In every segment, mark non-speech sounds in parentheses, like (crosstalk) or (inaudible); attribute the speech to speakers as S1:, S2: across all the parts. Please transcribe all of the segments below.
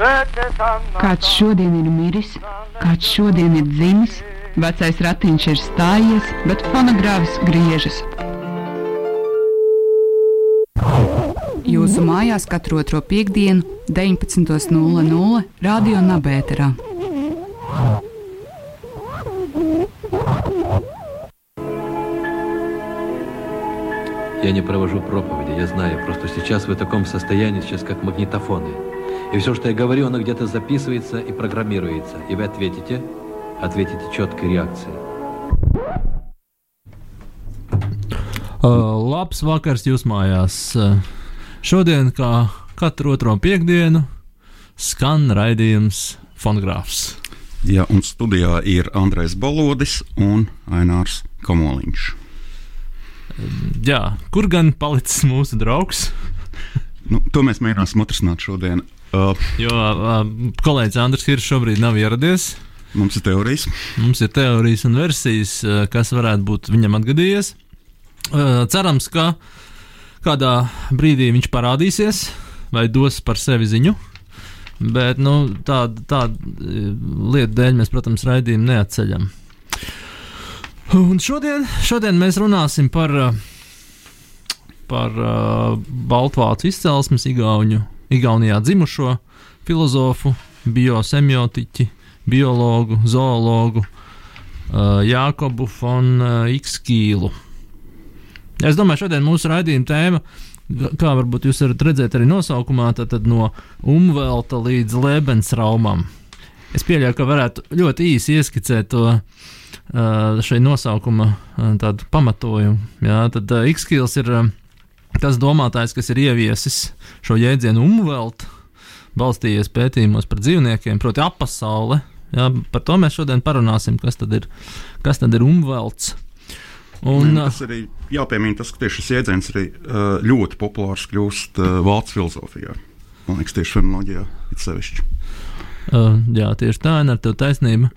S1: Kāds šodien ir miris, kāds šodien ir dzimis, vecais ratiņš ir stājies, bet fonogrāfs griežas. Jūsu mājās katru otro piekdienu, 19.00 Radio Nabērā.
S2: Я не провожу проповеди, я знаю. Просто сейчас вы в таком состоянии, сейчас как магнитофоны. И все, что я говорю, оно где-то записывается и программируется. И вы ответите, ответите четкой реакцией.
S3: Uh, labs vakars jūs mājās. Šodien, kā katru otro piekdienu, skan raidījums Fonogrāfs.
S4: Jā, un studijā ir Andrēs Balodis un Ainārs Kamoliņš.
S3: Jā, kur gan palicis mūsu draugs?
S4: Nu, to mēs mēģināsim atrisināt šodien. Uh,
S3: Jo uh, kolēģis Andris Kiršs šobrīd nav ieradies.
S4: mums ir teorijas.
S3: Mums ir teorijas un versijas, uh, kas varētu būt viņam atgadījies. Uh, Cerams, ka kādā brīdī viņš parādīsies vai dos par sevi ziņu. Bet nu, tāda tā, lieta dēļ mēs, protams, raidījumu neatceļam. Un šodien, šodien mēs runāsim par, uh, par uh, Baltvācu izcelsmes, Igauņu, Igaunijā dzimušo filozofu, biosemiotiķi, biologu, zoologu uh, Jākobu von uh, Ikskīlu. Es domāju, šodien mūsu raidījuma tēma, kā varbūt jūs varat redzēt arī nosaukumā, tad no Umvelta līdz Lebensraumam. Es pieļauju, ka varētu ļoti īsi ieskicēt to uh, šai nosaukuma uh, tādu pamatojumu. Jā, tad uh, Ikskils ir tas domātājs, kas ir ieviesis šo jēdzienu Umvelta, balstījies pētījumos par dzīvniekiem, proti apasaule. Jā, par to mēs šodien parunāsim, kas tad ir, kas tad ir Umvelts.
S4: Un, tas arī jāpiemina, tas, ka tieši šis jēdziens arī ļoti populārs kļūst vācu filozofijā. Man liekas, tieši fenoloģijā it sevišķi.
S3: Uh, jā, tieši tā, ir tevi taisnība.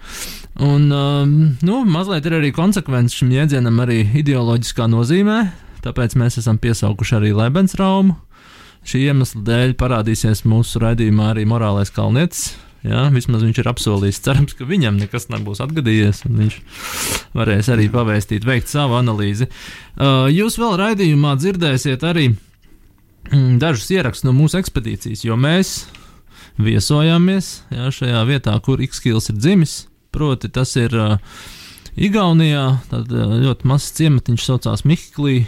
S3: Un, um, nu, mazliet ir arī konsekvence šim jēdzienam arī ideoloģiskā nozīmē, tāpēc mēs esam piesaukuši arī Lebensraumu. Šī iemesla dēļ parādīsies mūsu raidījumā arī morālais kalnietis. Jā, vismaz viņš ir apsolījis, cerams, ka viņam nekas nebūs atgadījies, un viņš varēs arī pavēstīt, veikt savu analīzi. Uh, jūs vēl raidījumā dzirdēsiet arī mm, dažus ierakstus no mūsu ekspedīcijas, jo mēs viesojāmies jā, šajā vietā, kur Ikskils ir dzimis. Proti, tas ir uh, Igaunijā, tad uh, ļoti mazs ciematiņš saucās Mihiklī,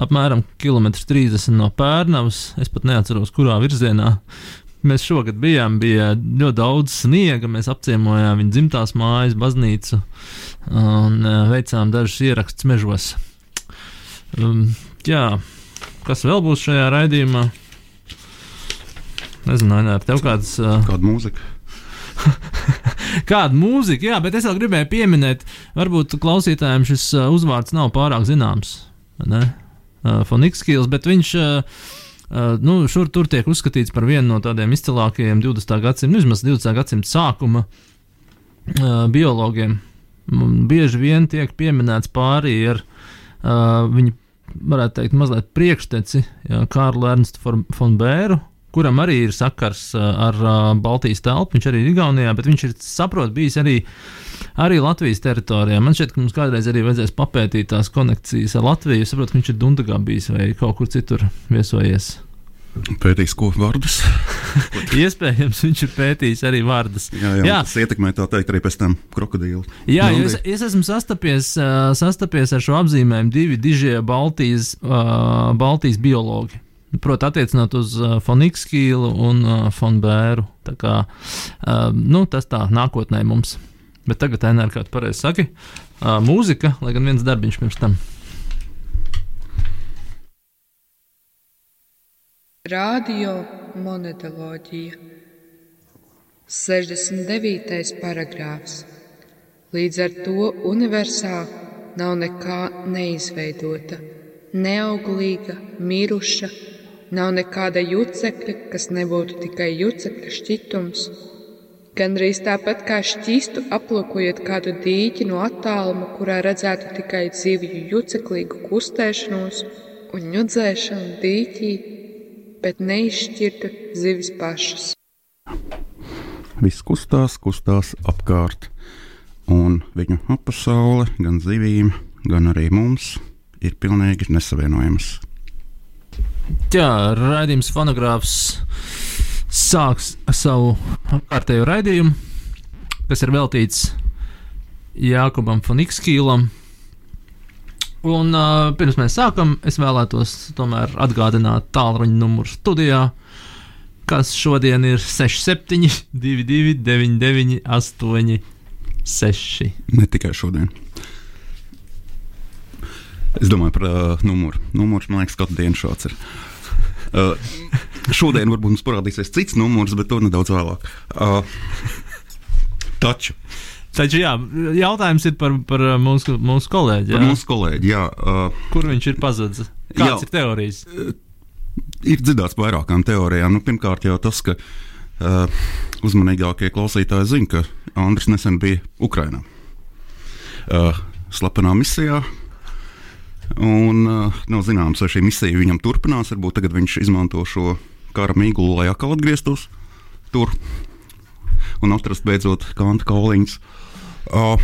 S3: apmēram 1,30 km no Pērnavas. Es pat neatceros, kurā virzienā. Mēs šogad bijām, bija ļoti daudz sniega. Mēs apciemojām viņa dzimtās mājas, baznīcu un uh, veicām dažus ierakstus mežos. Um, jā, kas vēl būs šajā raidījumā? Nezinu, Ainār, tev kāds. Uh,
S4: Kāda mūzika? (laughs)
S3: Kāda mūzika, jā, bet es vēl gribēju pieminēt, varbūt klausītājiem šis uzvārds nav pārāk zināms. Uh, Fonikskils, bet viņš uh, uh, nu, šur tur tiek uzskatīts par vienu no tādiem izcilākajiem 20. gadsimta, nu, vismaz 20. gadsimta sākuma uh, biologiem. Bieži vien tiek pieminēts pārī ar uh, viņu, varētu teikt, mazliet priekšteci, Kārlu Ernstu von Bēru, kuram arī ir sakars uh, ar uh, Baltijas telpu. Viņš arī ir Igaunijā, bet viņš ir, saprot, bijis arī, arī Latvijas teritorijā. Man šķiet, ka mums kādreiz arī vajadzēs papētīt tās konekcijas ar Latviju. Es saprotu, ka viņš ir Dundagā bijis vai kaut kur citur viesojies.
S4: Pētīs, ko vārdus. (laughs)
S3: Iespējams, viņš ir pētījis arī vārdas.
S4: Jā, jā, jā. Tas ietekmē tā teikt arī pēc tam krokodīlu.
S3: Jā, jo es, es esmu sastapies, uh, sastapies ar šo apzīmējumu divi dižie Baltijas, uh, Baltijas biologi. Proti, attiecinot uz uh, Fonikskīlu un uh, Fonbēru. Tā kā uh, nu, tas tā nākotnē mums. Bet tagad, Enēr, kā tu pareizi saki, uh, mūzika, lai gan viens darbiņš pirms tam.
S5: Radio monetoloģija 69. paragrāfs. Līdz ar to universā nav nekā neizveidota, neauglīga, miruša, nav nekāda jucekļa, kas nebūtu tikai jucekļa šķitums. Gan arī tāpat kā šķīstu aplūkojot kādu dīķi no attāluma, kurā redzētu tikai dzīvju juceklīgu kustēšanos un ņudzēšanu dīķī, bet neizšķirtu zivis pašas.
S4: Viss kustās, kustās apkārt, un viņu pasaule, gan zivīm, gan arī mums, ir pilnīgi nesavienojamas.
S3: Jā, raidījums fonogrāfs sāks savu kārtējo raidījumu, kas ir veltīts Jākubam Fonikskīlam. Un uh, pirms mēs sākam, es vēlētos tomēr atgādināt tālruņa numuru studijā, kas šodien ir 67, 22, 99, 8, 6.
S4: Ne tikai šodien. Es domāju par uh, numuru. Numurs, man liekas, katru dienu šāds ir. Uh, šodien varbūt mums parādīsies cits numurs, bet to nedaudz vēlāk. Uh, taču.
S3: Taču jā, jautājums ir par, par mūsu, mūsu kolēģi.
S4: Par
S3: Jā.
S4: mūsu kolēģi, jā. Uh,
S3: Kur viņš ir pazudis? Kāds
S4: Jā.
S3: ir teorijas?
S4: ir dzirdēts par vairākām teorijām. Nu, pirmkārt, jau tas, ka uh, uzmanīgākie klausītāji zina, ka Andris nesen bija Ukrajinā. Uh, slepenā misijā. Un uh, nav zināms, vai šī misija viņam turpinās. Varbūt tagad viņš izmanto šo kara mīklu, lai atkal atgrieztos tur un atrast beidzot kanta kauliņus. Uh,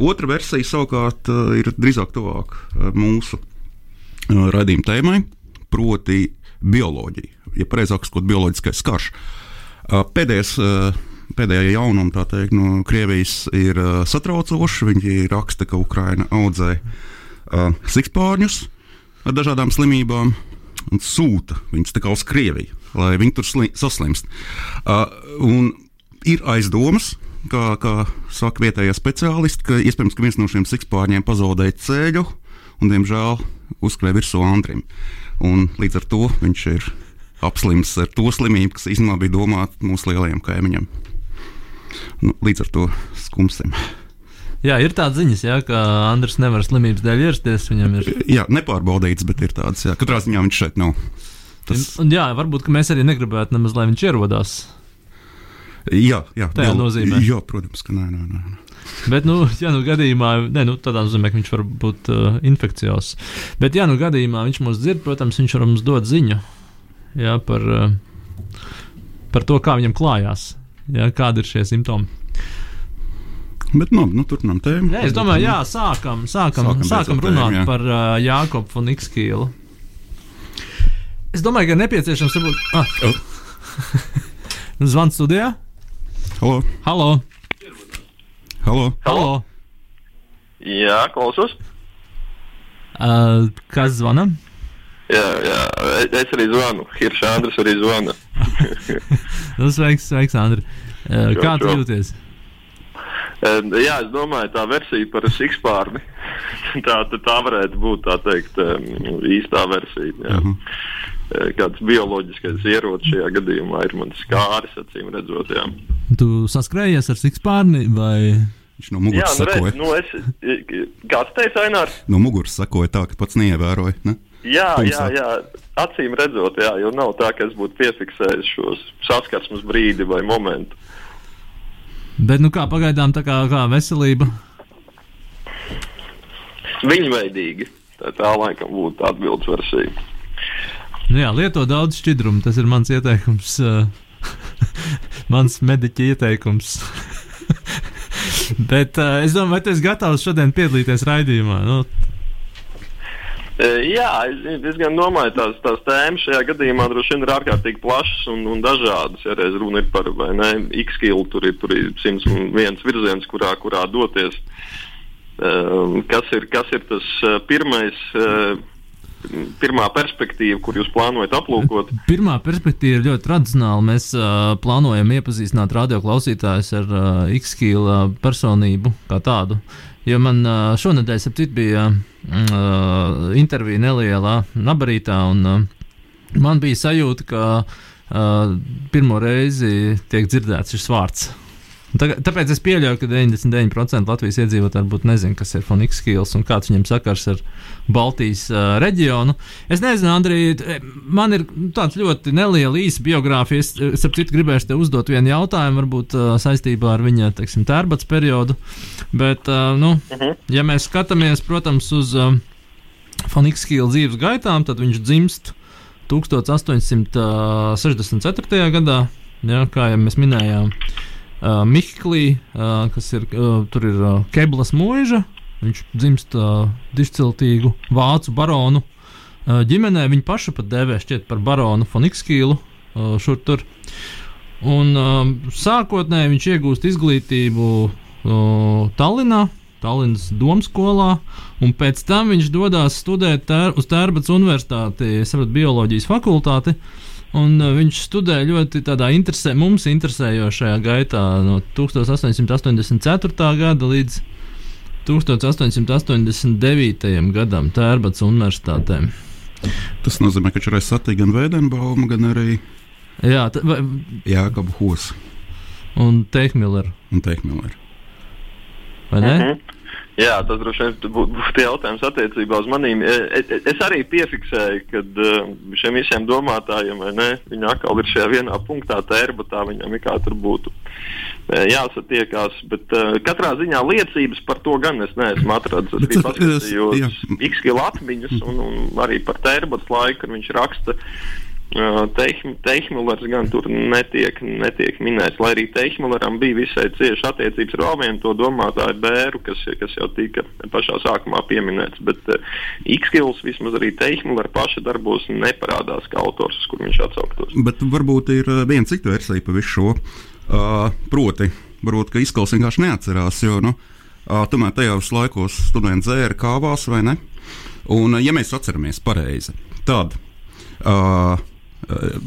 S4: otra versija savukārt uh, ir drīzāk tuvāk uh, mūsu uh, raidījuma tēmai, proti, bioloģija, ja precīzāk sakot, bioloģiskais karš. Uh, Pēdējais, uh, pēdējā jaunuma, teikt, no Krievijas ir uh, satraucoši. Viņi raksta, ka Ukraina audzē uh, sikspārņus ar dažādām slimībām un sūta viņus uz Krieviju, lai viņi tur sli saslimst. Uh, ir aizdomas, kā, kā saka vietējie speciālisti, ka iespējams ka viens no šiem sikspārņiem pazaudēja ceļu un, diemžēl, uzkrāja virsū Andrim. Un līdz ar to viņš ir apslims ar to slimību, kas īstenībā bija domāta mūsu lielajiem kaimiņiem. Nu, līdz ar to skumsim.
S3: Jā, ir tādas ziņas, jā, ka Andris nevar slimības dēļ ierasties. Viņam ir. (laughs)
S4: Jā, nepārbaudīts, bet ir tāds, jā. Katrā ziņā viņš šeit nav. Tas,
S3: Un, jā, varbūt ka mēs arī negribētu nemaz, lai viņš ierodās.
S4: jā, jā,
S3: Tajā
S4: vēl-
S3: nozīmē.
S4: Jā, protams, ka nē, nē, nē.
S3: Bet, nu, (laughs) ja nu gadījumā, ne, nu, tādā nozīmē, ka viņš var būt uh, infekcijos. Bet, ja nu gadījumā viņš mūs dzird, protams, viņš var mums dot ziņu jā, par, uh, par to, kā viņam klājās, jā, kādi ir šie simptomi.
S4: Bet, nu, nu turpinām tēmu.
S3: Nē, es domāju, jā, sākam, sākam,
S4: Sākam
S3: sākam runāt
S4: tēmu, jā.
S3: par uh, Jākopu un Ikskīlu. Es domāju, ka nepieciešams varbūt. Ah,
S4: Oh,
S3: Zvans studijā.
S4: halo,
S3: Halo!
S4: halo.
S3: Halo.
S6: Jā, klausos.
S3: Uh, kas zvana?
S6: Jā, jā, es arī zvanu. Hirša Andris arī zvana. (laughs)
S3: Nu, sveiks, sveiks, Andri. Uh, kā tu jūties?
S6: Eh, Jā, es domāju, tā versija par sikspārni. (laughs) tā, tā, tā varētu būt tā teikt, īstā versija. Jā.
S4: Mhm.
S6: Eh, Kāds bioloģiskais ierocis šajā gadījumā ir mans skāris, acīm redzot. Jā,
S3: Tu saskrējies ar sikspārni vai?
S4: Viņš no
S6: jā
S4: muguras
S6: nu, redz,
S4: sakoja.
S6: nu es, kāds teica, Ainārs?
S4: No muguras sakoja tā, ka pats neievēroja. Ne?
S6: Jā, jā, jā, acīm redzot, jā, jo nav tā, ka es būtu piefiksējis šos saskarsmes brīdi vai momentu.
S3: Bet, nu kā pagaidām, tā kā, kā veselība.
S6: Viņveidīgi. Tā, tā laikam būtu atbildes versija.
S3: Nu jā, lieto daudz šķidrumu, tas ir mans ieteikums. Uh, (laughs) mans mediķa ieteikums. (laughs) Bet uh, es domāju, vai tu esi gatavs šodien piedalīties raidījumā? Nu,
S6: Jā, es, es gan domāju, tās, tās tēmas šajā gadījumā droši vien ir ārkārtīgi plašas un, un dažādas. Ja reiz runa ir par ne, X-kilu, tur ir, tur ir 101 virziens, kurā, kurā doties. Um, kas, ir, kas ir tas uh, pirmais, pirmā perspektīva, kur jūs plānojat aplūkot?
S3: Pirmā perspektīva ir ļoti tradicionāla. Mēs uh, plānojam iepazīstināt radioklausītājus ar uh, X-kīla personību kā tādu. Jo man šonadēļ, bija uh, intervija nelielā nabarītā, un uh, man bija sajūta, ka uh, pirmo reizi tiek dzirdēts šis vārds. Tā, tāpēc es pieļauju, ka 99% Latvijas iedzīvotāji varbūt nezina, kas ir Fonix Kīls un kāds viņam sakars ar Baltijas uh, reģionu. Es nezinu, Andrija, t- man ir tāds ļoti neliela īsa biogrāfija. Es, es ap citu gribēšu te uzdot vienu jautājumu, varbūt uh, saistībā ar viņa, teiksim, tērbats periodu. Bet, uh, nu, ja mēs skatāmies, protams, uz uh, Fonix Kīla dzīves gaitām, tad viņš dzimst 1864. gadā ja, kā jau mēs minējām, uh, Miklī, uh, kas ir, uh, tur ir uh, Keblas mūža. Viņš dzimst uh, dišciltīgu vācu baronu uh, ģimenē. Viņa paša pat dēvē šķiet par baronu Fonikskīlu uh, šur tur. Un uh, sākotnēji viņš iegūst izglītību uh, Tallinā, Tallinas domskolā, un pēc tam viņš dodas studēt tēr, uz Tērbats Universitāti, sapratu, bioloģijas fakultāti. Un uh, viņš studēja ļoti tādā interesē, mums interesējošajā gaitā no 1884. gada līdz 1889. gadam Tērbats Universitātē.
S4: Tas nozīmē, ka šeit satīk gan Vēdenbauma, gan arī
S3: Jā, t, vai,
S4: Jākabu Hosu
S3: un Teikmilleru,
S4: un Teikmilleru.
S3: vai ne?
S6: Mhm. Jā, tas droši vien būtu būt jautājums attiecībā uz manīm. E- e- Es arī piefiksēju, ka šiem visiem domātājiem, vai ne, viņi atkal ir šajā vienā punktā, tērbatā, viņam ir kā tur būtu e, jāsatiekās. Bet katrā ziņā liecības par to gan es neesmu atradis. Es
S4: tas-
S6: paskatījos
S4: jā.
S6: x kilo atmiņas un, un arī par tērbats laiku, kad viņš raksta. Teihmillers gan tur netiek, netiek minēts, lai arī Teihmilleram bija visai cieši attiecības ar vēl vienu to domātāju bēru, kas, kas jau tika pašā sākumā pieminēts. Bet uh, X-Kills vismaz arī Teihmillera paša darbos neparādās kā autors, uz kur viņš atsauktos.
S4: Bet varbūt ir viena cita versija par visu šo. Uh, proti, varbūt izklausās vienkārši neatcerās, jo nu, uh, tomēr tajos laikos studenti dzēra kāvās vai ne. Un, ja mēs atceramies pareizi, tad. Uh,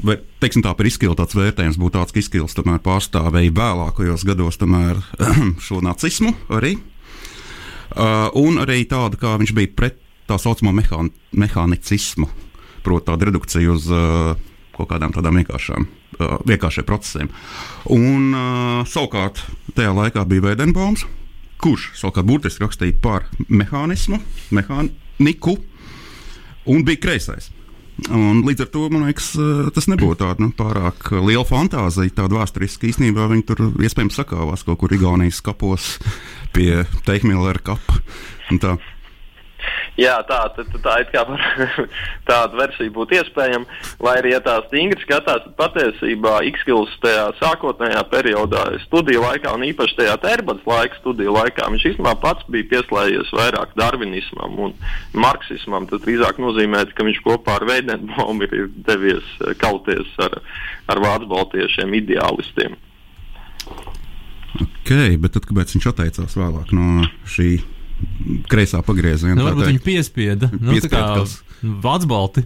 S4: Vai, teiksim, tā par izskilu tāds vērtējums būtu tāds, ka izskils tomēr pārstāvēja vēlākajos gados tomēr, (clears throat) šo nacismu arī. Uh, un arī tādu, kā viņš bija pret tā saucamo mehān, mehānicismu, proti, tādu redukciju uz uh, kaut kādām tādām vienkāršām, uh, vienkāršiem procesiem. Un uh, savukārt tajā laikā bija Vēdenbaums, kurš savukārt burtiski rakstīja par mehānismu, mehāniku, un bija kreisais. Un līdz ar to man liekas, uh, tas nebūtu tāds nu, pārāk liela fantāzija, tāda vēsturiska. Īsnībā viņi tur iespējams sakāvās kaut kur Igaunijas kapos pie Teikmillera kapa. un tā.
S6: Jā, tā, tā, tā, it kā (laughs) tāda versija būtu iespējama. Lai arī ja tā stingri skatās, tad patiesībā X-Kills tajā sākotnējā periodā, studiju laikā, un īpaši tajā terbats laika studiju laikā, viņš īstenībā pats bija pieslēdzies vairāk darvinismam un marksismam. Tas drīzāk nozīmē, ka viņš kopā ar Veidenbaumu ir devies eh, kauties ar, ar vācu baltiešiem ideālistiem.
S4: Ok, bet tad, kāpēc viņš atteicās vēlāk no šī kreisā pagrieziena?
S3: Nu,
S4: tā
S3: varbūt viņi piespieda. Nu, tā
S4: Piespieda
S3: kā
S4: kas?
S3: Vācu balti.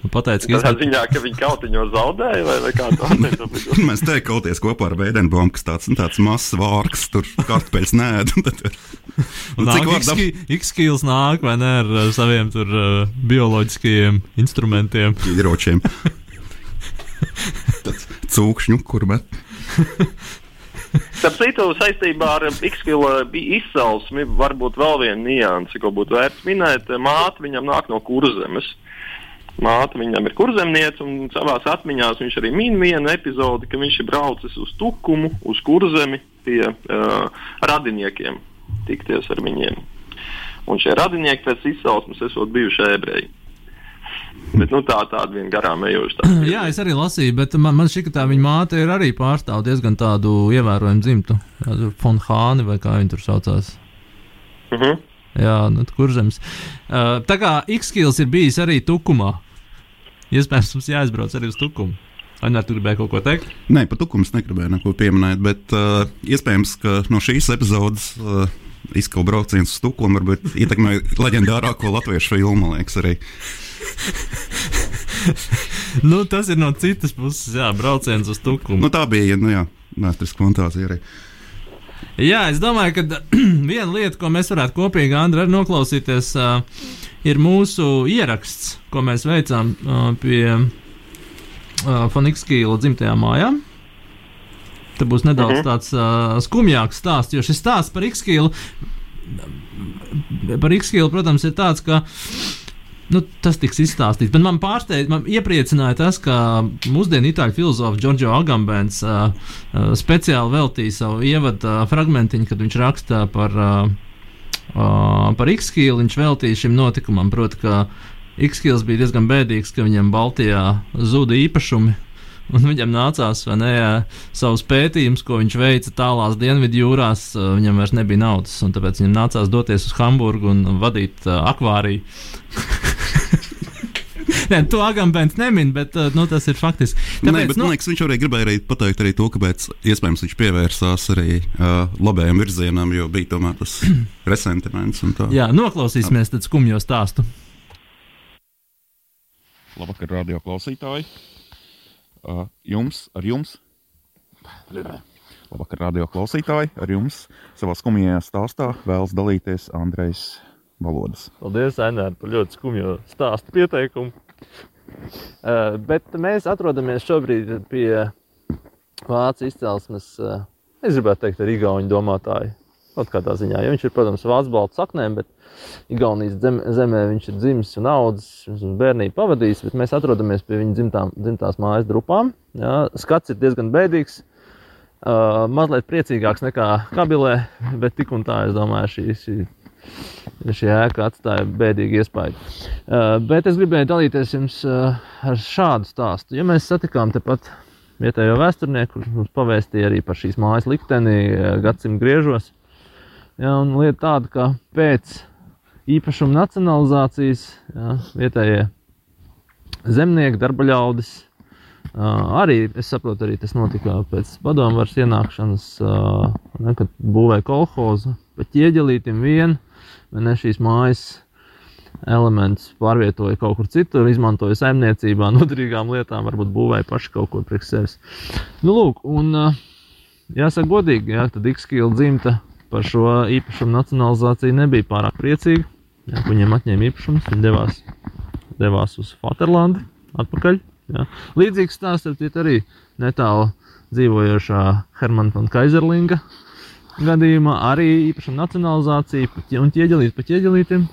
S3: Pateica, ka
S6: Tādā
S3: izglīt-
S6: ziņā, ka viņi kautiņo zaudēja vai, vai kā tāda. (laughs)
S4: Mēs te kauties kopā ar Vēdenbaumu, kas tāds, nu, tāds mazs vārks, tur kartupeļs nē. Nu,
S3: Nāk
S4: dab...
S3: X- X-Kills nāk vai ne ar saviem tur uh, bioloģiskajiem instrumentiem.
S4: ieročiem? (laughs) Cūkšņu, kur met. (laughs)
S6: Starp citu, saistībā ar X-Kila izcelsmi varbūt vēl viena nianse, ko būtu vērts minēt. Māte viņam nāk no kurzemes. Māte viņam ir kurzemniece, un savā atmiņā viņš arī min vienu epizodi, ka viņš ir braucis uz Tukumu, uz kurzemi pie uh, radiniekiem, tikties ar viņiem. Un šie radinieki pēc izcelsmes esot bijuši ebreji. Bet nu, tā tāda viena garām ejoša. tā.
S3: Jā, es arī lasīju, bet man, man šķiet, ka tā viņa māte ir arī pārstāv diezgan tādu ievērojumu dzimtu. Fonhāni vai kā viņi tur saucās.
S6: Uh -huh.
S3: Jā, nu, tur kurzems. Uh, tā kā X-Kills ir bijis arī Tukumā. Iespējams, mums jāaizbrauc arī uz Tukumu. Ainēr, tu gribēji kaut ko teikt?
S4: Nē, par tukums negribēju neko pieminēt, bet uh, iespējams, ka no šīs epizodes uh, izkauts brauciens uz Tuklumu varbūt ietekmē (laughs) leģendārāko latviešu filmu, man liekas, arī. (laughs)
S3: Nu, tas ir no citas puses, jā, brauciens uz Tukumu.
S4: Nu, tā bija, nu jā, vēsturiska fantāzija arī.
S3: Jā, es domāju, ka (clears throat) viena lieta, ko mēs varētu kopīgi Andra, arī noklausīties, uh, ir mūsu ieraksts, ko mēs veicām uh, pie uh, Fonikskīla dzimtajām mājām. Te būs nedaudz
S6: Mhm.
S3: tāds uh, skumjāks stāsts, jo šis stāsts par Ikskīlu, par Ikskīlu, protams, ir tāds, ka nu, tas tiks izstāstīts. Bet man pārsteidz, man iepriecināja tas, ka mūsdienu itāļu filozofs Giorgio Agambens uh, uh, speciāli veltīja savu ievadu uh, fragmentiņu, kad viņš raksta par, uh, uh, par Ikskīlu. Viņš veltīja šim notikumam, proti, ka Ikskīls bija diezgan bēdīgs, ka viņam Baltijā zuda īpašumi. (laughs) Un viņam nācās, ne, savus pētījumus, ko viņš veica tālās dienvidu jūrās, viņam vairs nebija naudas, tāpēc viņam nācās doties uz Hamburgu un vadīt uh, akvāriju. (laughs) Nē, to Agambēns nemin, bet nu, tas ir faktiski.
S4: Tāpēc, Nē, bet, nu, man liekas, viņš arī gribēja arī pateikt arī to, kāpēc iespējams viņš pievērsās arī uh, labējam virzienam, jo bija tomēr tas (clears throat) resentiments.
S3: Jā, noklausīsimies tad skumjo stāstu.
S4: Labvakar, radio klausītāji! Uh, jums, ar jums! Labvakar, radio klausītāji! Ar jums savā skumjajā stāstā vēlas dalīties Andrejs Valodas.
S3: Paldies, Ainēr, par ļoti skumjo stāstu pieteikumu. Uh, bet mēs atrodamies šobrīd pie vācu izcelsmes, uh, es gribētu teikt, arī Igaunijas domātāju. Kaut kādā ziņā, jo viņš ir, protams, vācu baltu saknēm, bet Igaunijas zem, zemē viņš ir dzimis un audzis, un bērnību pavadījis, bet mēs atrodamies pie viņa dzimtām, dzimtās mājas drupām. Jā, skats ir diezgan bēdīgs, uh, mazliet priecīgāks nekā kabilē, (laughs) bet tik un tā, es domāju, šī, šī šī ēka atstāja bēdīgu iespaidu. Uh, bet es gribēju dalīties jums uh, ar šādu stāstu. Ja mēs satikām tepat vietējo vēsturnieku, kurš mums pavēstīja arī par šīs mājas likteni uh, gadsimta griežos. Ja, un lieta tāda, ka pēc īpašuma nacionalizācijas ja, vietējie zemnieki, darba ļaudis, Uh, arī es saprotu, arī tas notika pēc padomu varas ienākšanas, uh, ne, kad būvēja kolhozu, bet ķieģelītim vien ne šīs mājas elements pārvietoja kaut kur citur, izmantoja saimniecībā, (laughs) noderīgām lietām, varbūt būvēja paši kaut ko priekš sevis. Nu, lūk, un jāsaka godīgi, jā, tad Ikskīla dzimta par šo īpašumu nacionalizāciju nebija pārāk priecīga. Jā, viņiem atņēma īpašumus, viņi devās, devās uz Faterlandi atpakaļ. Jā. Līdzīgs stāsts arī netālu dzīvojošā Hermana von Kaiserlinga gadījumā arī īpašuma nacionalizācija un ķieģelīt pa ķieģelītiem.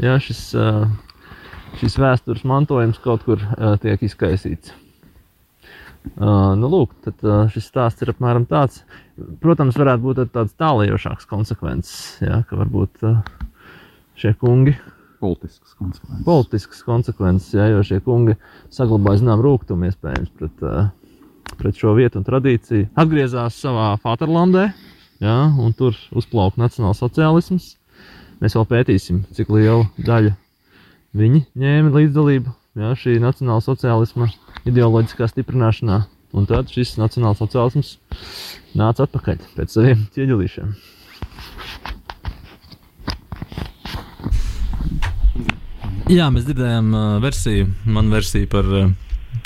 S3: Jā, šis, šis vēstures mantojums kaut kur tiek izkaisīts. Uh, nu, lūk, tad, uh, šis stāsts ir apmēram tāds. Protams, varētu būt tāds tālajošāks konsekvences, jā, ka varbūt uh, šie kungi.
S4: Politiskas konsekvences.
S3: Politiskas konsekvences, jā, jo šie kungi saglabāja zinām rūkumu iespējams pret, uh, pret šo vietu un tradīciju. Atgriezās savā Faterlandē, ja, un tur uzplauka nacionālsociālisms. Mēs vēl pētīsim, cik lielu daļu viņi ņēma līdzdalību ja, šī nacionālsociālisma ideoloģiskā stiprināšanā. Un tad šis nacionālsociālisms nāca atpakaļ pēc saviem ķieģelīšiem. Jā, mēs dzirdējām uh, versiju, manu versiju par uh,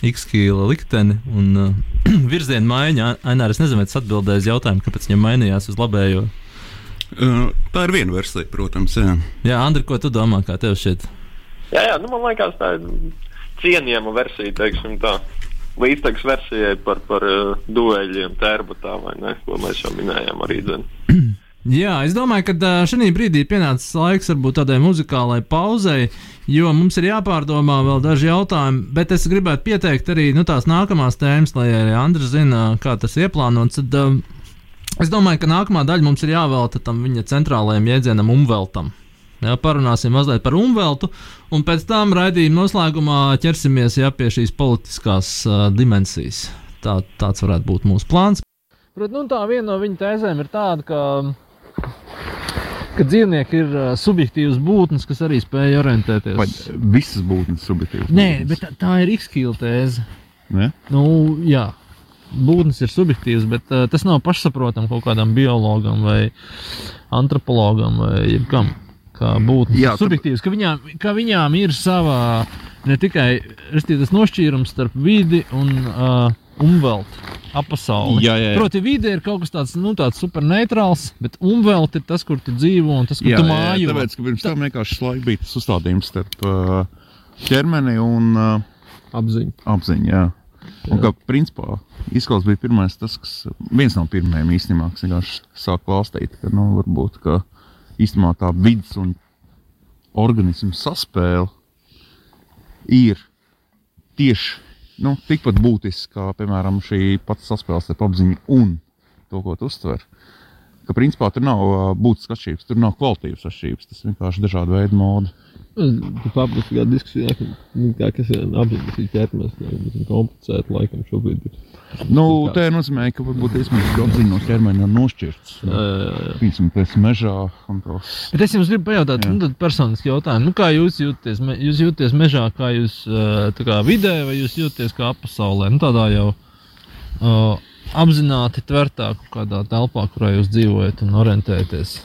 S3: X-kīla likteni un uh, (clears throat) virziena maiņa. Ainē, es nezinu, vai tas atbildēja uz jautājumu, kāpēc viņam mainījās uz labējo.
S4: Uh, tā ir viena versija, protams. Jā,
S3: jā Andri, ko tu domā, kā tev šķiet?
S6: Jā, jā nu, man liekas, tā ir cienījama versija, teiksim tā. Līdzīgs versijai par, par uh, dueļiem, tērbatā vai ne, ko mēs jau minējām arī dzen. (clears throat)
S3: Jā, es domāju, ka šī brīdī pienācis laiks varbūt tādai muzikālai pauzei, jo mums ir jāpārdomā vēl daži jautājumi, bet es gribētu pieteikt arī nu, tās nākamās tēmas, lai arī Andris zina, kā tas ieplānots. Tad, uh, es domāju, ka nākamā daļa mums ir jāvelta tam viņa centrālajam jēdzienam umveltam. Jā, parunāsim mazliet par umveltu, un pēc tam raidījuma noslēgumā ķersimies jā, pie šīs politiskās uh, dimensijas. Tā, tāds varētu būt mūsu plāns. Bet, nu, tā viena no viņa tēzēm ir tāda, ka ka dzīvnieki ir uh, subjektīvas būtnes, kas arī spēj orientēties.
S4: Vai visas būtnes subjektīvas?
S3: Nē, bet tā, tā ir izkīla tēze.
S4: Ne?
S3: Nu, jā, būtnes ir subjektīvas, bet uh, tas nav pašsaprotami kaut kādam biologam vai antropologam vai jebkam. Kā būtnes jā, subjektīvas, ka viņām, ka viņām ir savā ne tikai tas nošķīrums starp vidi un uh, umvelt appasauli.
S4: Jā, jā, jā.
S3: Proti, vide ir kaut kas tāds, nu, tāds superneitrāls, bet umvelt ir tas, kur tu dzīvo un tas, kur
S4: jā,
S3: tu mājo.
S4: Jā, tāpēc, ka pirms tam vienkārši laika bija tas uzstādījums starp uh, ķermeni un uh,
S3: apziņu.
S4: apziņu jā. Un kā principā izklausās bija pirmais tas, kas viens no pirmajiem īstenībā, kas vienkārši sāk klāstīt, ka, nu, varbūt, ka īstenībā tā vidas un organismu saspēle ir tieši nu, tikpat būtisks kā, piemēram, šī pats saspēles ar apziņu un to, ko tu uztver. ka principā tur nav būtiskas atšķirības, tur nav kvalitātes atšķirības. Tas vienkārši dažādi veidi modi.
S3: Kādā diskusijā, ka nu, kā, kas ir apziņas ķermenis, ir komplicēti laikam šobrīd. Ir.
S4: Nu, tā nozīmē, ka varbūt īstenībā apziņas no ķermeņa ir nošķirts. Piemēram, pēc mežā.
S3: Bet es jums gribu pajautāt, nu, personiski jautājumu, nu, kā jūs jūties? Jūs jūties mežā, kā jūs kā vidē, vai jūs jūties kā pasaulē? Nu, tādā jau uh, apzināti tvertā kādā telpā, kurā jūs dzīvojat un orientējaties.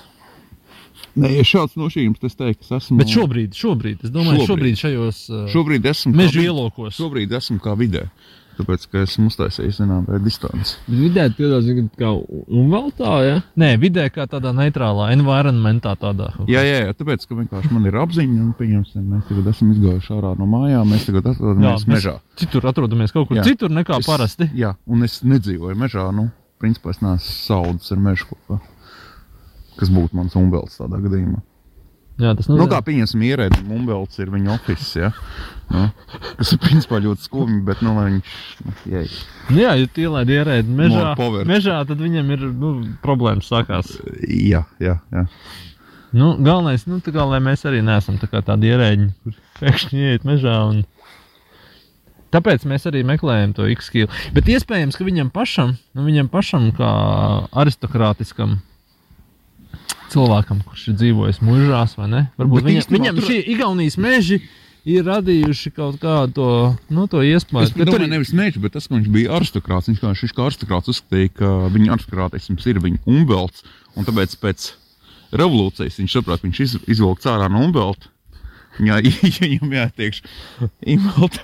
S4: Nē, ja šāds nošķīrums, es teiktu, es esmu.
S3: Bet šobrīd, šobrīd es domāju, šobrīd, šobrīd šajos uh,
S4: šobrīd esmu
S3: meža ielokos.
S4: Šobrīd esmu kā vidē. Tāpēc, ka esmu uztaisījis zināmā veidā distanci.
S3: Vidē tādā ziņā, kā unvaltā, ja? Nē, vidē kā tādā neitrālā, environmentā tādā.
S4: Jā, jā, jā, tāpēc, ka vienkārši man ir apziņa, un, pieņemsim, mēs tagad esam izgājuši ārā no mājām, mēs tagad atrodamies jā, mežā.
S3: Citur atrodamies kaut kur jā. citur nekā
S4: es,
S3: parasti.
S4: Jā, un es nedzīvoju mežā, nu, principā es neesmu saudzis ar mežu kopā, kas būtu mans umbelts tādā gadījumā.
S3: Jā, tas
S4: nu, kā pieņemsim, ierēdnis Mumbelts ir viņa oficiāls. Ja? Nu, kas ir principā ļoti skumji, bet nu, viņš nu,
S3: jā. Nu, jā, ja tu ielaidi ierēdni mežā, mežā, tad viņam ir nu, problēmas sākās.
S4: Jā, jā. jā.
S3: Nu, galvenais, nu, kā, lai mēs arī neesam tā tādi ierēģi, kur pēkšņi ieiet mežā. Un... Tāpēc mēs arī meklējam to X-skilu. Bet iespējams, ka viņam pašam, nu, viņam pašam kā aristokrātiskam cilvēkam, kurš ir dzīvojis mūžās, vai ne? Varbūt viņa, viņam šie Igaunijas meži ir radījuši kaut kādu to, nu, to iespēju.
S4: Es domāju, tur... nevis meži, bet tas, ka viņš bija aristokrāts. Viņš kā, viņš kā aristokrāts uzskatīja, ka viņa aristokrātisms ir viņa umbelts, un tāpēc pēc revolūcijas viņš saprot, viņš iz, izvilkts ārā no umbelta. (laughs) Viņam jātiekš imbelta.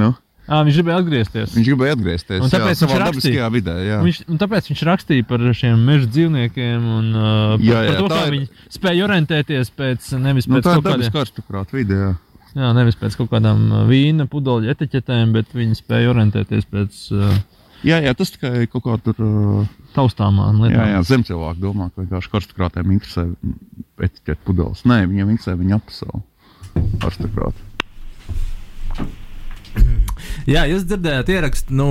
S4: nu.
S3: À, viņš gribēja atgriezties.
S4: Viņš gribēja atgriezties.
S3: Un tāpēc, jā, viņš, rakstīja,
S4: vidē, jā.
S3: viņš, tāpēc viņš rakstīja par šiem meža dzīvniekiem un uh, jā, jā, par to, kā ir... viņi spēja orientēties pēc nevis
S4: nu,
S3: pēc
S4: nu, kaut kādiem karstuprātu vidē. Jā.
S3: jā, nevis pēc kaut kādām vīna pudeļu etiķetēm, bet viņi spēja orientēties pēc. Uh,
S4: jā, jā, tas tikai kaut kā tur. Uh,
S3: Taustāmā lietā.
S4: Jā, jā zemcilvēki domā, ka vienkārši karstuprātiem interesē etiķetes pudeles. Nē, viņiem interesē viņa apsaule. Karstuprāti. (laughs)
S3: Jā, jūs dzirdējāt ierakstu no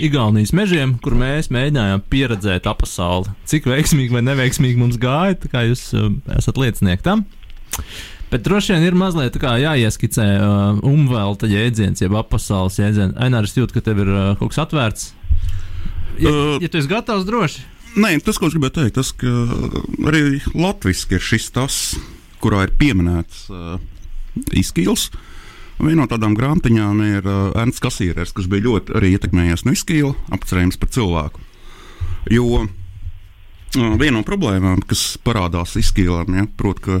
S3: Igaunijas mežiem, kur mēs mēģinājām pieredzēt pasauli. Cik veiksmīgi vai neveiksmīgi mums gāja, kā jūs uh, esat liecinieki tam. Bet droši vien ir mazliet jāieskicē uh, umvelta jēdziens, jeb apasaules jēdziens. Ainārs jūt, ka tev ir uh, kaut kas atvērts. Ja, uh, ja tu esi gatavs, droši.
S4: Nē, tas, ko es gribēju teikt, tas, ka arī latviešu ir šis tas, kurā ir pieminēts uh, izskils. Uh, Viena no tādām grāmatiņām ir uh, Ernsts Kasīrers, kurš bija ļoti arī ietekmējies no izskīla, apcerējums par cilvēku. Jo uh, viena no problēmām, kas parādās izskīlām, ja, proti, ka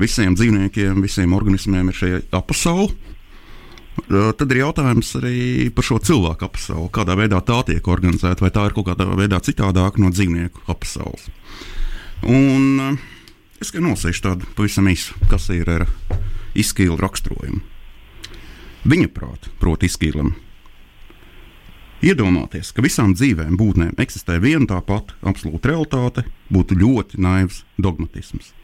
S4: visiem dzīvniekiem, visiem organismiem ir šī apasaule. Uh, tad ir jautājums arī par šo cilvēku apsauli, kādā veidā tā tiek organizēta, vai tā ir kaut kādā veidā citādāka no dzīvnieku apsaules. Un es tikai nosēžu tādu pavisam īsu, kas ir ar izskīlu raksturojumu. Viņa prāta, proti, izskīlam. Iedomāties, ka visām dzīvēm būtnēm eksistē viena tā pati absolūta realitāte, būtu ļoti naivs dogmatisms.